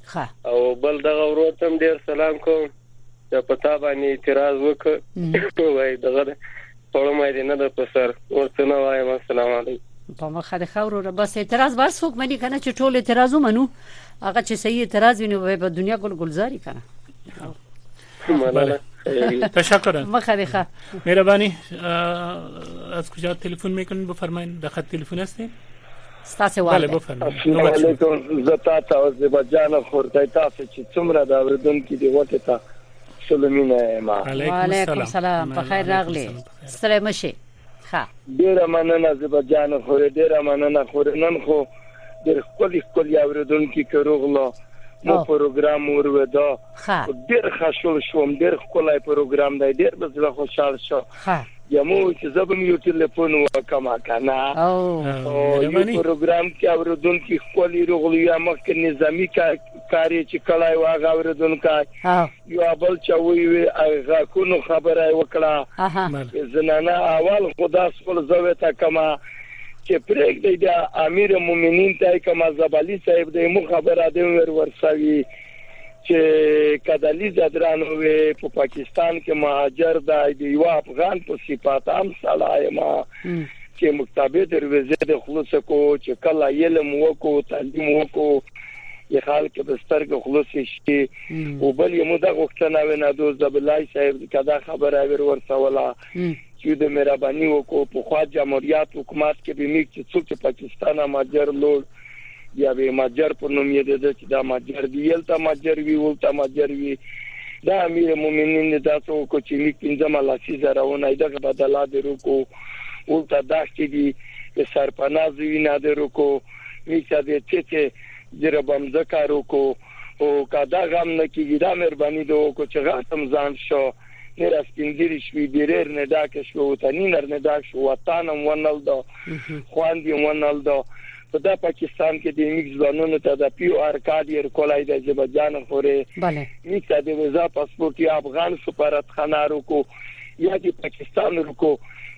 ښه او بل دغه ورور تم ډیر سلام کوم چې په تا باندې اعتراض وکړ وای دغه پړو مې دې نه د پسر ورته نه وایم السلام علیکم په مخه د خورو را بس اعتراض بس څوک مني کنه چې ټول اعتراض ومنو هغه چې صحیح اعتراض ویني په دنیا ګل گلزاري کنه بله تشکر مخریخه مهربانی از کجا تلفن میکنین بفرمایین داخل تلفن هستین ستاسو والي بله بفرمایئ علیکم زتا ته او زبا جان خورته تاسو چې څومره دا وردونکو دی وته تا سلامونه ما علیکم السلام په خیر راغلی سره مشه ښه. ډیره مننه زیبا جانه خورې ډیره مننه خورې نن خو ډیر ښکلي ښکلي اوریدونکي که روغلو مو پروګرام ورویدا ډیر خشول شوم ډیر ښکلی پروګرام دی ډیر به زړه خوشحال شو یمو چې زه به یو ټلیفون وکم کنه او یو پروګرام کې اوریدونکي ښکلي روغلي یا مخکې نظامی کاری چې کړای و هغه اوریدونکي يوه بل چا ويوي غاښونو خبره يې وکړه، چې زنانه اول خو دا سوړ زوی ته کومه چې پرېږدئ بيا امير مؤمنين ته يې کومه زبالي صاحب دی مو خبره دی ور ورسوي چې کدلي زدران وي په پاکستان کې مهاجر دی د يو افغان په صفات هم سړی ما چې مکتبه دروازې د خلوص کو چې کله علم وکړو تعلیم وکړو د خلک بستر کې خلوص شي او بل یې مو دا غوښتنه وې نه دوست زبلای صاحب کدا خبره ور ورسوله چې د مهرباني وکړو په خوا جمهوریت حکومت کې به میک چې څوک پاکستان ماجر لوړ یا به ماجر په نوم یې د چې دا ماجر دی یل تا ماجر وی ول تا ماجر وی دا امیر مومنین د تاسو کو چې میک پنځمه لاسي زراونه دغه بدلا درو کو ول تا داشتي دی د سرپناه زوینه درو کو میک دا د چې چې جربم ذکر وکړو خو که دا غم نه کیږی دا مهربانی دو وکړو چه غاتم ځانډ شو نیر اسپینګیری شوی بیریر نه ډاک شو او تنینر نه ډاک شو وطانم ونل دو خواندیم ونل دو په دا پاکستان کې د میک ځوانونو ته د پیو ار کارت یې کولای د جبه جان خوري بله میک ته د ویزا پاسپورت یا افغان سفارت خنارو کو یا د پاکستان رکو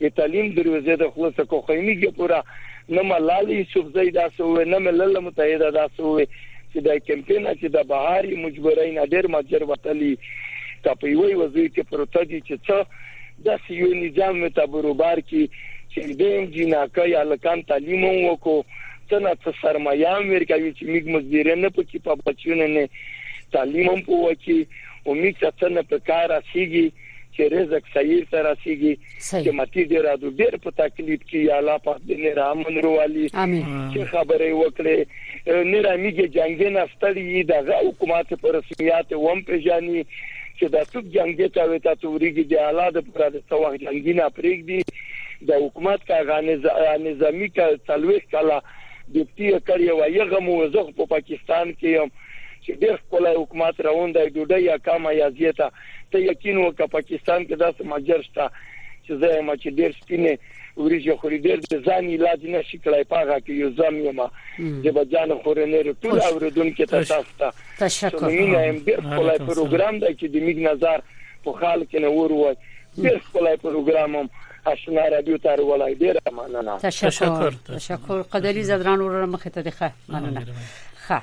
د تعلیم درویزې د خلصه کوخیمی کې پورا نه ملال یوسف زی دا سو وې نه ملل متحده دا سو وې چې دا کمپین چې د بهاري مجبورین ادر مجر وتلی تا په یوې وزیر کې پروت دي چې څه د سیو نظام مې تبرو بار کې چې دیم جناکه یا لکان تعلیم وکړو څنګه څه سرمایه امیر کوي چې میګ مزدیر نه پکې په بچونه نه تعلیم هم پوه کی او میګ څه نه په کار اسیږي چې رزق سیر ته رسیږي چې متي دې رادو ډېر په تکلیف کې یا الله پاک دې نه رحم نروالي چې خبرې وکړي نه رامیږي جنگي نستړي دغه حکومت پر رسمیات وم پیژني چې د څوک جنگي ته وي ته توريږي د الله د پر د څوغ جنگي نه پرېګ دي د حکومت کا غانز نظامی کا تلويخ کلا دپتی کړی و یغه مو زغ په پاکستان کې چې ډېر خپل حکومت روان دی ډوډۍ یا کم یا زیاته ته یقین وکړه پاکستان کې داسې ماجر شته چې زه یم چې ډیر سپینه وریجه خوري ډیر د ځان علاج نشي کړای پاغه کې یو زم یم د بجان خورې نه ټول اوریدونکو ته تاسو ته تشکر مینه هم ډیر خپل پروګرام دی چې د میګ نظر په خال کې نه ور وای ډیر خپل پروګرام هم اشنا رادیو تر ولای ډیر مننه تشکر تشکر قدلی زدران ورمخه ته دی ښه مننه ښه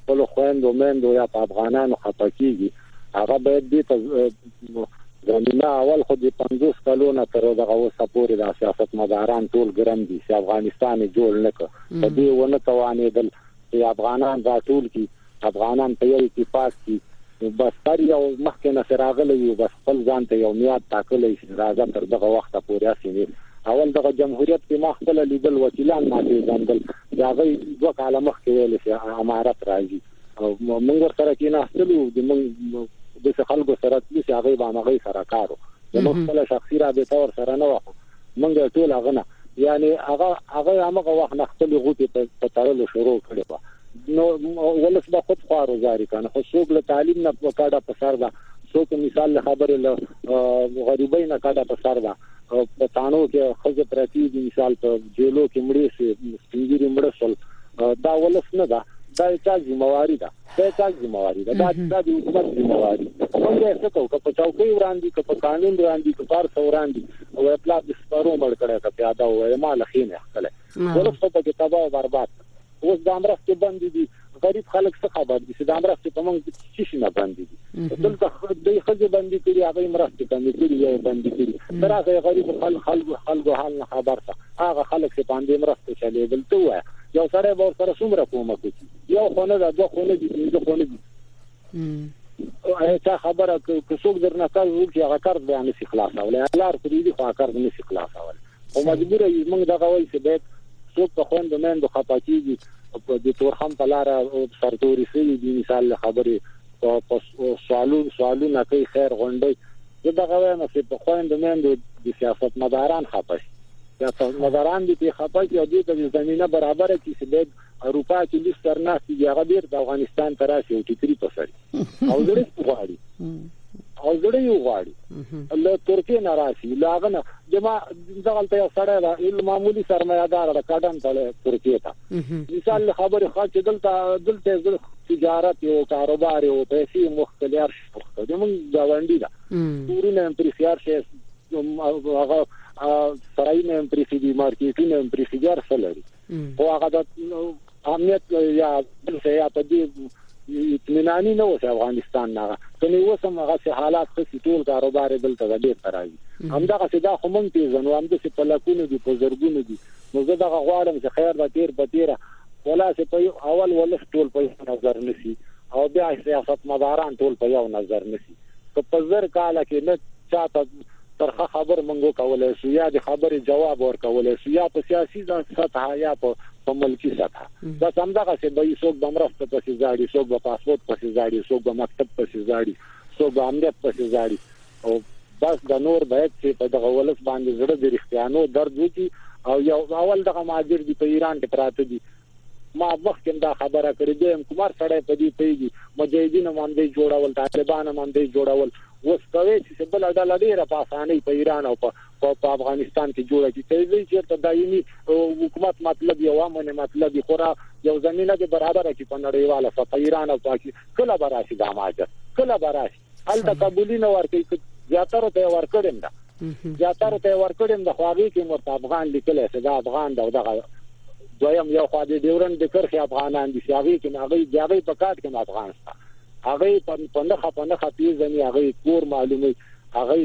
خپلو خویندو میندو یا په افغانانو خپه کیږي هغه باید دې ته زمينه اول خو د 50 کلونه تر دغه اوسه پورې د سیاستمداران ټول ګرم دي چې افغانستان جوړ نه کړ په دې ونه توانېدل چې افغانان راټول کړي افغانان په یو اتفاق کې نو بس هر یو مخکې نه چې راغلی وي بس خپل ځان ته یو میعاد ټاکلی شي، راځه تر دغه وخته پورې هسې وي. اول دغه جمهوریت کې ما خپله لیدل، وکیلان ما پېژندل، د هغوی دوه کاله مخکې ویل چې امارت راځي او موږ ورسره کېناستلو وو، د موږ داسې خلکو سره تلو چې هغوی به همغوی سره کار و، زموږ خپله شخصي رابطه ورسره نه وه، خو. مونږ ټول هغه نه یعنی هغه هغه هغه وخت نه خپل غوټي په تړلو شروع کړي و نو ولس به خود خوار وزاري کنه خو څوک له تعلیم نه وکړه په سر ده څوک مثال له خبره له غریبۍ نه کډه په سر ده په تانو کې خزه پرتی دي مثال په جیلو کې مړې سي سپینګری مړ سول دا ولس نه ده دا چا ذمہواری ده دا تاسو ذمہواری ده دا د حکومت ذمہواری موږ یې څه کوو په چوکۍ وړاندې که په قانون وړاندې که پر څو وړاندې او خپل د سپارو مړ کړه که پیاده وای ما لخین خپل ولس په کې تباہ او برباد اوس د امرسته باندې دي غریب خلک څه خبر دي چې د امرسته په موږ څه شي نه باندې دي دلته د خځه باندې کړي هغه امرسته باندې کړي یو باندې کړي تر هغه غریب خلک خلک خلک حال نه خبر څه هغه خلک چې باندې امرسته چلے دلته وای یو سره به سره څومره کومه کوي یو خونه ده دوه خونه دي پنځه خونه دي او تا خبره که څوک درنه تاسو وکړي هغه کار به نه سي خلاصول لار خو دې خو کار نه سي خلاصول او مجبور یې موږ دغه وایي چې باید څوک په خوند مند خپاکیږي په دې تور هم په لار سرتوري سي د مثال خبره په سوالو سوالو نه کوي خیر غونډي زه دغه وایم چې په خوند مند د سیاست مداران خپش سیاست مداران دې خپش او دې ته زمينه برابره کړي چې اروپا کې لیست تر ناس دی هغه بیر د افغانستان ته راشي او ټیکری پسړي او زړه غواړي او زړه یو غواړي له ترکیه نه راشي لاغه نه جما دغلته یو سړی دا ال معمولی سرمایدار دا کډن تړي ترکیه ته مثال خبره خو چې دلته دلته زړه تجارت او کاروبار او پیسې مختلف شته د موږ ګاونډي دا ورونه پر خيار شي هغه سړی نه پر سي دي مارکیټونه پر سي جار سلري خو هغه د امنیت یا بل څه یا په دې اطمینانی نه اوس افغانستان نه کني اوس هم هغه سه حالات څه ټول کاروبار دلته د ډیر تراوی همدغه سه دا هم پیژنو هم د په لکونو دي په زرګونو دي نو زه دغه غواړم چې خیر دا تیر په تیره ولا سه په اول ولس ټول په نظر نسی او بیا سیاست مداران ټول په یو نظر نسی که په زر کال کې نه چاته ترخه خبر مونږ وکولای سو یا د خبرې جواب ورکولای سو یا په سیاسي سطح یا په په ملکی سطح بس همدغه څه به څوک به مرسته پسې ځاړي څوک به پاسپورت پسې ځاړي څوک به مکتب پسې ځاړي څوک به امنیت پسې ځاړي او بس د نور باید چې په دغه ولس باندې زړه د رښتیانو درد وکړي او یو اول دغه ماجر دی په ایران کې پراته دي ما مخکې هم دا خبره کړې ده هم کوم هر سړی په دې پوهېږي مجاهدین هم همدې جوړول طالبان هم همدې جوړول اوس کوي چې بل ډله ډېره په اسانۍ په ایران او په په افغانستان کې جوړه کی کوي دوی چیرته دایمي حکومت مطلب یو امن مطلب خو را یو زمينه د برابر کی په نړیواله سطح ایران او پاکستان کله براسي د اماجه کله براسي هلته قبولي نه ورکړي چې زیاتره ته ورکړم دا زیاتره ته ورکړم د خواږي کې مرته افغان لیکل شي دا افغان دا دغه دویم یو خو د ډیورن د کرخي افغانان دي شاغي کې هغه ځای په کاټ کې افغان شته هغه په پندخه پندخه پیژني هغه کور معلومي هغه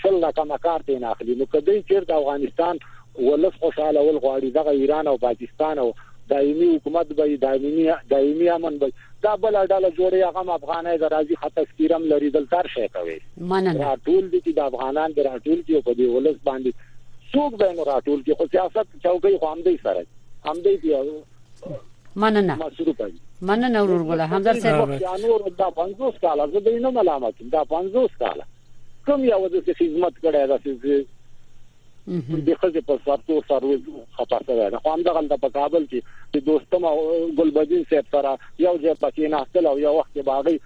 شل لکه مکار ته نه اخلي نو کدی چیرته افغانستان ولس خوشحاله ول غواړي دغه ایران او پاکستان او دایمي حکومت به یې دایمي دایمي امن به دا بل ډله جوړي هغه هم افغانای د راځي خط تذکیرم لري دلته هر شی کوي مننه راټول دي چې د افغانان د راټول کې په دې ولس باندې څوک به نو راټول کې خو سیاست چوکۍ خو هم دی سره هم دی دی مننه مصروف دي مننه ورور ګل همدر صاحب دا نور دا 50 کاله زه دینه ملامت دا 50 کاله کوم یو د خدمت کړه دا چې د خزه په سر تور سر خطا شوی دا هم دغه په کابل کې د دوستم او ګلبدین صاحب سره یو ځای پکې نه تل او یو وخت باغی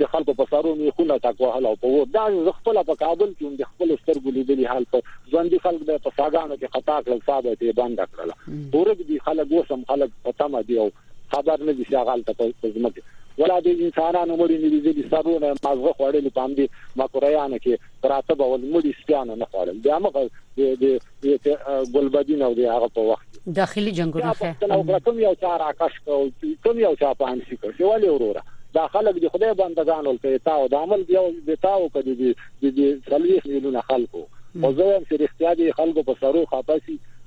د خلکو په سرو میخونه ټک وهل او په دا خپل په کابل کې د خپل سترګو لیدلي حال په ځوندي خلک به په ساګانو کې خطا کړل صاحب ته بند کړل ورګ دي خلک وسم خلک په تمه دی او خبر نه دي چې هغه هلته په ځمکه ولا د انسانانو مړي نه لیدلي سرونه مازغه خوړلي په همدې مکوریانو کې پراته به ول مړي سپیانو نه خوړل بیا مخه د ګلبدین او د هغه په وخت داخلي جنگونه خه کوم یو چا راکښ کوم یو چا په انسی کړ چې ولې وروره دا خلک د خدای بندگان ول ته تا او د عمل یو د تا او کدي دي د سلويخ میلیونه خلکو او زه هم چې اختیار خلکو په سرو خپاسي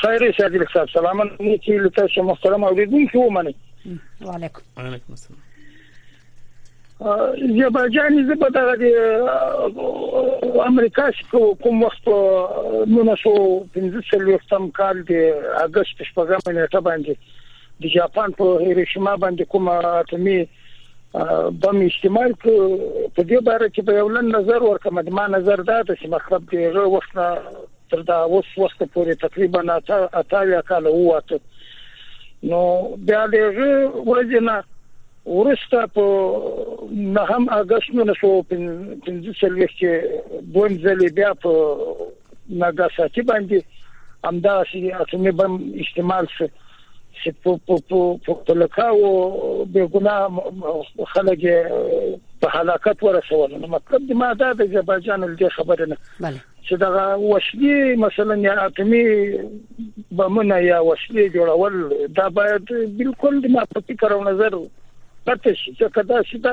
خیر شاګرد صاحب سلام علیکم له تاسو محترم اوریدونکو ومنه وعلیکم وعلیکم السلام یا بجان زه په دغه د امریکا څخه کوم وخت په 1915 کال د اگست شپږم نیټه باندې د جاپان په هیروشیما باندې کومه اتمی دا احتمال کو په دې باره کې به یو لن نظر ورکم د ما نظر دا ده چې مخرب ډیره وخت نه تر دا اوس وخت پورې تقریبا اته اته یا کال وواته نو بیا دغه ورځنه ورسته په نه هم اگست 1945 کې دویم ځل بیا په ناګاساکي باندې همدا شي اټومي بم استعمال شو چې په په په په تلکا او به ګناه خلک په هلاکت ورسول نو مطلب د ما دا د جباجان له خبره نه بله چې دا وسلې مثلا یا اتمی بمونه یا وسلې جوړول دا باید بالکل د ما په فکر او نظر پته شي چې کدا چې دا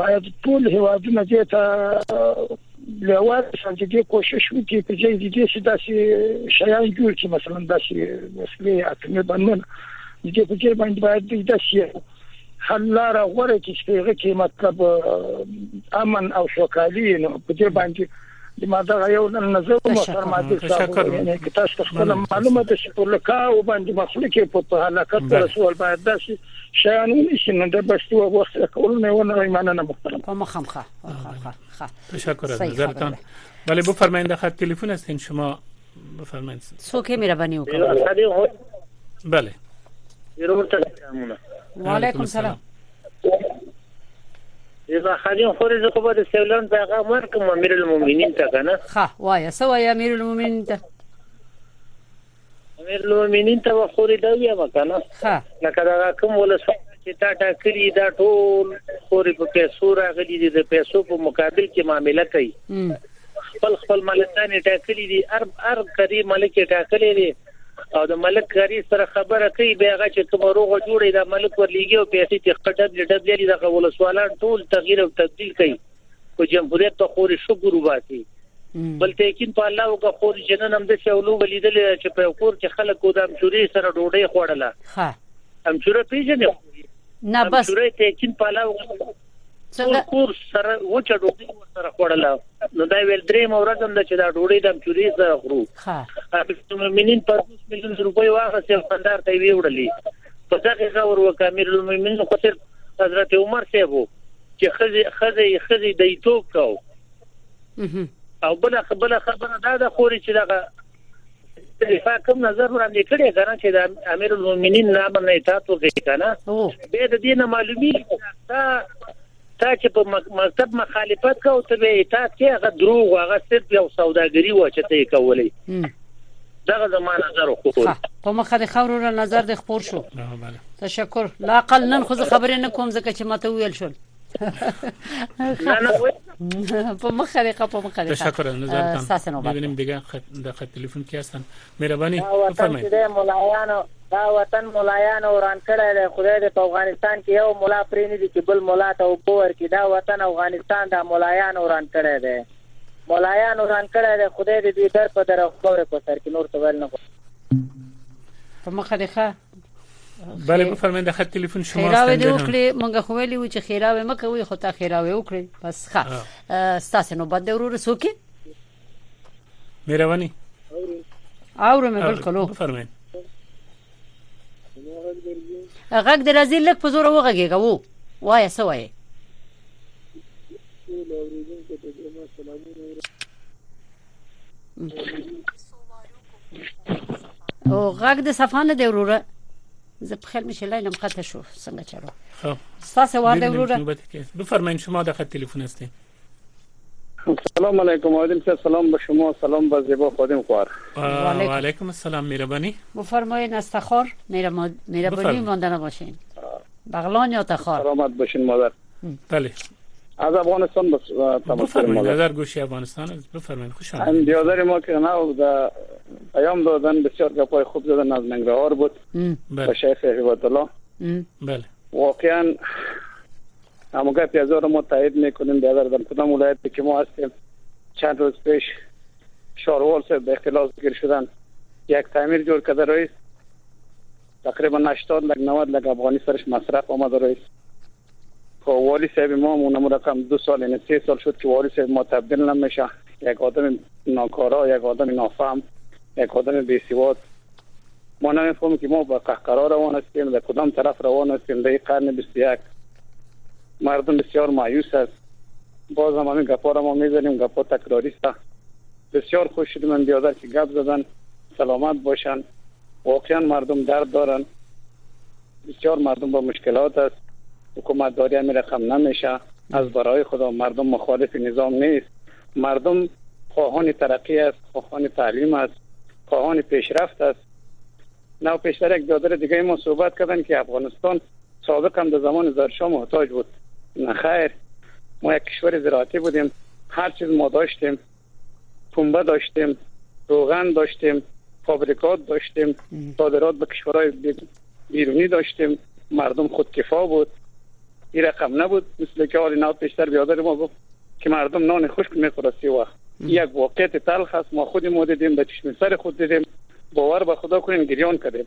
باید ټول هیوادونه دې ته لوړ شان چې دې کوشش وکړي چې ځای دې چې داسې شیان جوړ کړي مثلا داسې وسلې اتمه بنمن دې په کې باندې باید دې داسې حل لار غوړه کې چې هغه کې مطلب امن او شوکالي نو په دې باندې د ما دغه یو نظر محترم عادل صاحب یعنی که تاسو ته خپل معلومه ده چې په لکه او باندې مخلوق په هلاکت رسول باید داسې شیان ونشي نو د بس یو وخت کول نه ونه ایمانه نه محترم په مخامخه تشکر از نظرتان بله بفرمایید خط تلفن هستین شما بفرمایئ څوک مهرباني وکړئ بله وعلیکم السلام زه خادم خورې زه خو به د سیولان پیغام ورکوم امیر المؤمنین ته کنه ها وای سو وای امیر المؤمنین ته امیر المؤمنین ته خورې دا وی ما کنه ها لکه دا کوم ولس چې تا ټاکلي دا ټول خورې په پیسو راغلي دي د پیسو په مقابل کې معاملې کوي خپل خپل ملکان یې ټاکلي دي هر هر قري ملک یې ټاکلی دی او د ملک قري سره خبره کوي بیا هغه چې کومه روغه جوړه دا ملک ورلیږي او پیسې ترې ښه ډبلې ډبلې دي دغه ولسوالان ټول تغییر او تبدیل کوي خو جمهوریت ته خورې شکر وباسي بل ته یقین په الله وکړه خو جنن هم د شولو ولیدل چې په کور کې خلک او د امچوري سره ډوډۍ خوړله ها امچوره پیژنې نه بس امچوره ته یقین په الله وکړه څنګه کور سره وچه ډوډۍ ورسره خوړله نو دا ویل درې مورز هم د چې دا ډوډۍ د چوري سره خورو ها مینین پر 2 میلیون روپۍ واغسته بندر ته ویوړلې په دغه غور وکامیر المؤمنین خو تر حضرت عمر سیبو چې خزي خزي خزي د ایتوب کو او بل خبره خبره دا د خوري چې دغه خلیفه کوم نظر وړاندې کړی کنه چې د امیر المؤمنین نامه نه اطاعت وکړي کنه به د دې نه معلومی تا تا چې په مکتب مخالفت کو ته به اطاعت کې هغه دروغ هغه صرف یو سوداګری و چې ته کولې دغه زما نظر خو په مخه د خبرو را نظر د خبر شو تشکر لا قل نن خو خبرې نه کوم ځکه چې ماته ویل شول نه نه په مخه دې په مخه دې تشکر نظر تام ببینیم دیگه د خط تلیفون کې هستن مهرباني فرمایئ دا مولایانو دا وطن مولایانو وران کړی دی خدای دې په افغانستان کې یو مولا پرې نه دي چې بل مولا ته وګور کې دا وطن افغانستان دا مولایانو وران کړی دی مولایانو وران کړی دی خدای دې دې در په در خور په سر کې نور څه ول نه په مخه دې ښه بله بفرمایئ د خط ټلیفون شما خیراوي دی وکړي مونږ خو ویلی و چې خیراوي مکه وي خو تا خیراوي وکړي بس ښه ستاسو نو بد ورور سوکي مهرباني اورم بالکل بفرمایئ غږ د راځي لک په زور وغږیږه وو وای څه وای او غږ د صفانه دی وروره زه په خیر مشه لاینم خطه شو څنګه چلو خب تاسو وارد وروره بفرمایئ شما دغه تلفن هستین سلام علیکم عادل صاحب سلام به شما سلام به زیبا خادم خوار و علیکم السلام مهربانی بفرمایید از تخار مهربانی مانده نباشین بغلان یا تخار سلامت باشین مادر بله از افغانستان بس بفرمایید نظر گوشی افغانستان بفرمایید خوش آمدید دیادر ما که نه و در پیام دادن بسیار گپای خوب زدن از ننگرهار بود بله. و شیخ هیبت الله بله واقعا اما گپ از ما تایید میکنیم در در کدام ولایت که ما هستیم چند روز پیش شاروال صاحب به اختلاس گیر شدن یک تعمیر جور کرده رئیس تقریبا هشتاد لک نود لک افغانی سرش مصرف آمد روی خو والی صاحب ما هم اونمو رقم دو سال یعنی سه سال شد که والی صاحب ما تبدیل نمیشه یک آدم ناکارا یک آدم نافهم یک آدم بی سواد ما نمیفهمیم که ما به قهقرا روان هستیم در کدام طرف روان هستیم در قرن 21 مردم بسیار مایوس است باز هم همین گپا را ما میزنیم گپا تکراری است بسیار خوش شدیم بیادر که گپ زدن سلامت باشن واقعا مردم درد دارن بسیار مردم با مشکلات است حکومت داری همین رقم نمیشه از برای خدا مردم مخالف نظام نیست مردم خواهان ترقی است خواهان تعلیم است خواهان پیشرفت است نو پیشتر یک دادر دیگه ما صحبت کردن که افغانستان سابق هم در زمان زرشا محتاج بود نه خیر ما یک کشور زراعتی بودیم هر چیز ما داشتیم پنبه داشتیم روغن داشتیم فابریکات داشتیم صادرات به کشورهای بیرونی داشتیم مردم خود کفا بود این رقم نبود مثل که آلی ناب پیشتر بیادر ما گفت که مردم نان خشک میخوره سی وقت یک واقعیت تلخ است ما خود ما دیدیم به چشم سر خود دیدیم باور به خدا کنیم گریان کردیم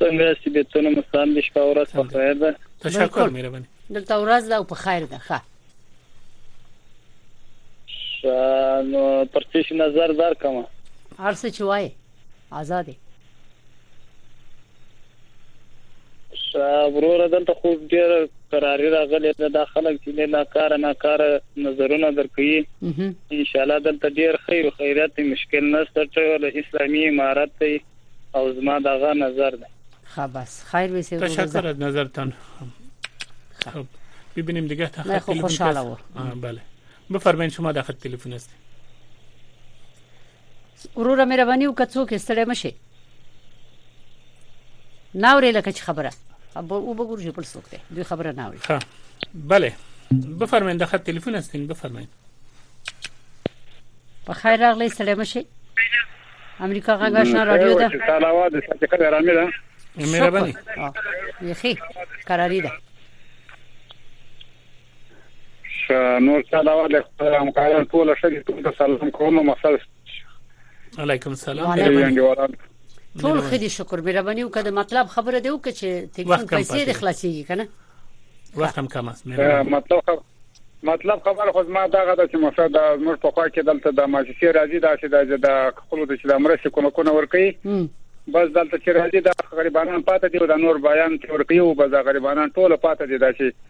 څنګه یاست بیتونه مو سلام دي شپه ورځ په خیر ده تشکر مهرباني دلته ورځ ده او په خیر ده ښه نو پر څه شي نظر درکم هر څه چې وای آزاد وروره دلته خو ډیر قراری راغلی ده دا خلک چې نه ناکاره ناکاره نظرونه درکوي ان شاء الله دلته ډیر خیر او خیرات مشکل نشته ټول اسلامي امارت دی او زما دغه نظر ده خبس خیر وسی تشکر از نظرتان خب ببینیم دیگه تا خط تلفن بله بفرمایید شما در خط تلفن هستید وروره مهرباني وکړه څوک یې ستړی مشي نه اوري لکه چې خبره اب او بګور جو بل څوک دی دوی خبره نه اوري ها بله بفرمایئ دغه ټلیفون استین بفرمایئ په خیر راغلی ستړی مشي امریکا غږ آشنا رادیو ده سلامات د ساتي خبر رامي ده مهرباني یخي قراری ده ش نور چا دا ول خپل همکاران ټول ښه دي ټول سلام کوم مسل علیکم سلام ټول خې دي شکر مهرباني وکړه د مطلب خبره دی وکړه چې تلفن پیسې د خلاصيږي کنه وخت هم کم است مطلب خبره مطلب خبر خو ما دغه د چې مفاد د موږ په خوا کې دلته د ماجستي راځي دا چې د خپل د چې د مرستې کومه کونه ور کوي بس دلته چې راځي دا غریبانان پاتې دي او د نور بیان تور کوي او بس غریبانان ټول پاتې دي دا چې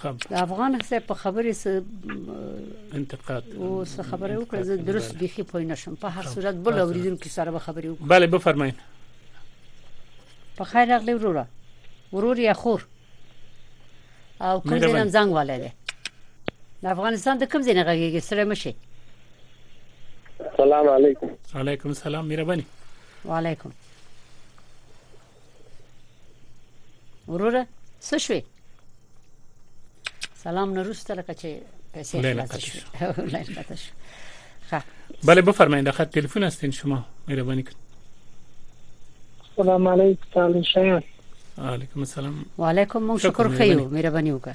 خب د افغان حساب په خبرې سره انتقاد او څه خبره وکړه زه درست بيخي پوه نشم په هر صورت بل اوریدونکو سره به خبرې وکړم بله به فرمایئ په خیر راغلی وروره ورور یا خور او کوم ځای نن زنګ والله د افغانستان د کوم ځای نه غږیږي سره مشه السلام علیکم علیکم السلام مهرباني وعلیکم وروره څه شوي سلام نورسته لکه چې پیسې خلاص شي بله بفرمایید خط تلفن هستین شما مهربانی کنید سلام علیکم تعالی شاید علیکم السلام و علیکم شکر خیو مهربانی وکړه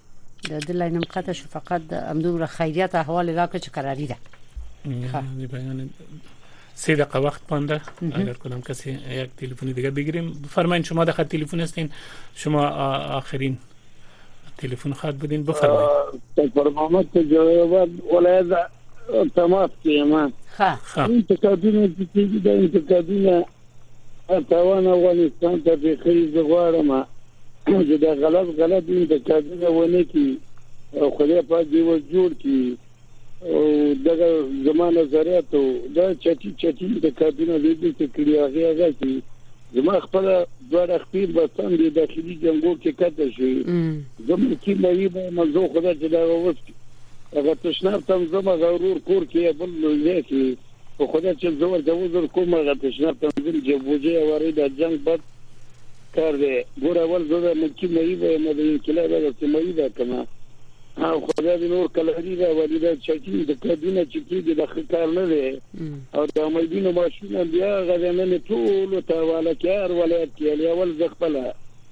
د دې لاینم قطع شو فقط د امدوره خیریت احوال راکړه چې قراری ده نه بیان سه دقیقه وقت مانده اگر کدام کسی یک تلفن دیگه بگیریم بفرمایید شما داخل تلفن هستین شما آخرین تلفن خط بدین بفرمایید برنامه ته جواب ولایت تماس کیما ها انتقادونه چې دي د انتقادونه تاوان افغانستان ته بخیر زه غواړم چې دا غلط غلط انتقادونه ونه کړي او خدای پاک دې ور جوړ کړي او دغه زما نظریات دا چټي چټي انتقادونه دې دې کړي هغه هغه چې زما خپل دوه خپل بسان دي داخلي جنگو کې کته شي زموږ کې مې به مزو خدای چې دا وست هغه تشناب تم زما غرور کور کې بل لوي کې په خدای چې زه ورته عذر کوم هغه تشناب تنظیم چې بوجه وری دا جنگ بد کار دی ګور اول زه د ملکی مئی به ما د انقلاب د سیمایی دا کنه او خدای دې نور کلهري دا ولی دا چټي د کډونه چې کېږي د خکار نه دی او د امیدونو ماشوم بیا غزنه ټول ته والا کار ولایت کې اول زخپله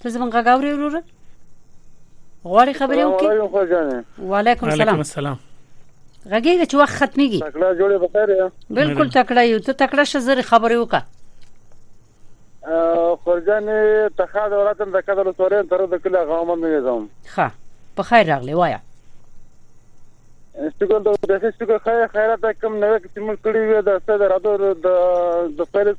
ته زمونږ غږ اورې وروره غواړي خبرې وکړي وعلیکم السلام السلام غږیږي چې وخت ختميږي تکړه جوړه بخیر بالکل تکړه یو ته تکړه شزر خبرې وکړه خورجان ته خا د ولاتن د کډل سورې تر د کله غوامن نه زم ښه په خیر راغلی وایا شکر د دې شکر خیر خیرات کوم نوې چې موږ کړی وې د سره د د پیرس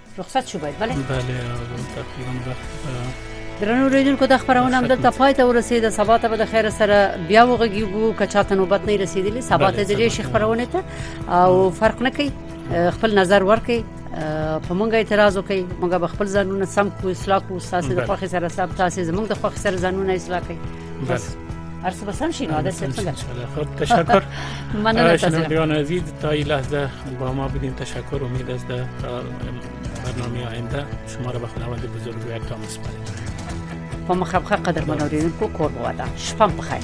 رخصت شو باید بله بله تقریبا وخت درنو ریډونکو د خبرونه هم دلته پای ته ورسید سبا ته به د خیر سره بیا وغږیږو که چاته نوبت نه رسیدلی سبا ته د دې شي خبرونه ته او فرق نه کوي خپل نظر ورکړي په مونږه اعتراض وکړي مونږه خپل ځانونه سم کو اصلاح کو ساسې د خوخي سره سم تاسو زمونږ د خوخي سره ځانونه اصلاح کړئ بس هر څه بسم شي نو دا څنګه خب تشکر مننه شنوندگان عزیز تا این لحظه با ما بودیم تشکر امید است در برنامه آینده شما را به خداوند بزرگ و یکتا مسپاریم و مخبخه قدر منورین کو کور بوادا شپم بخیر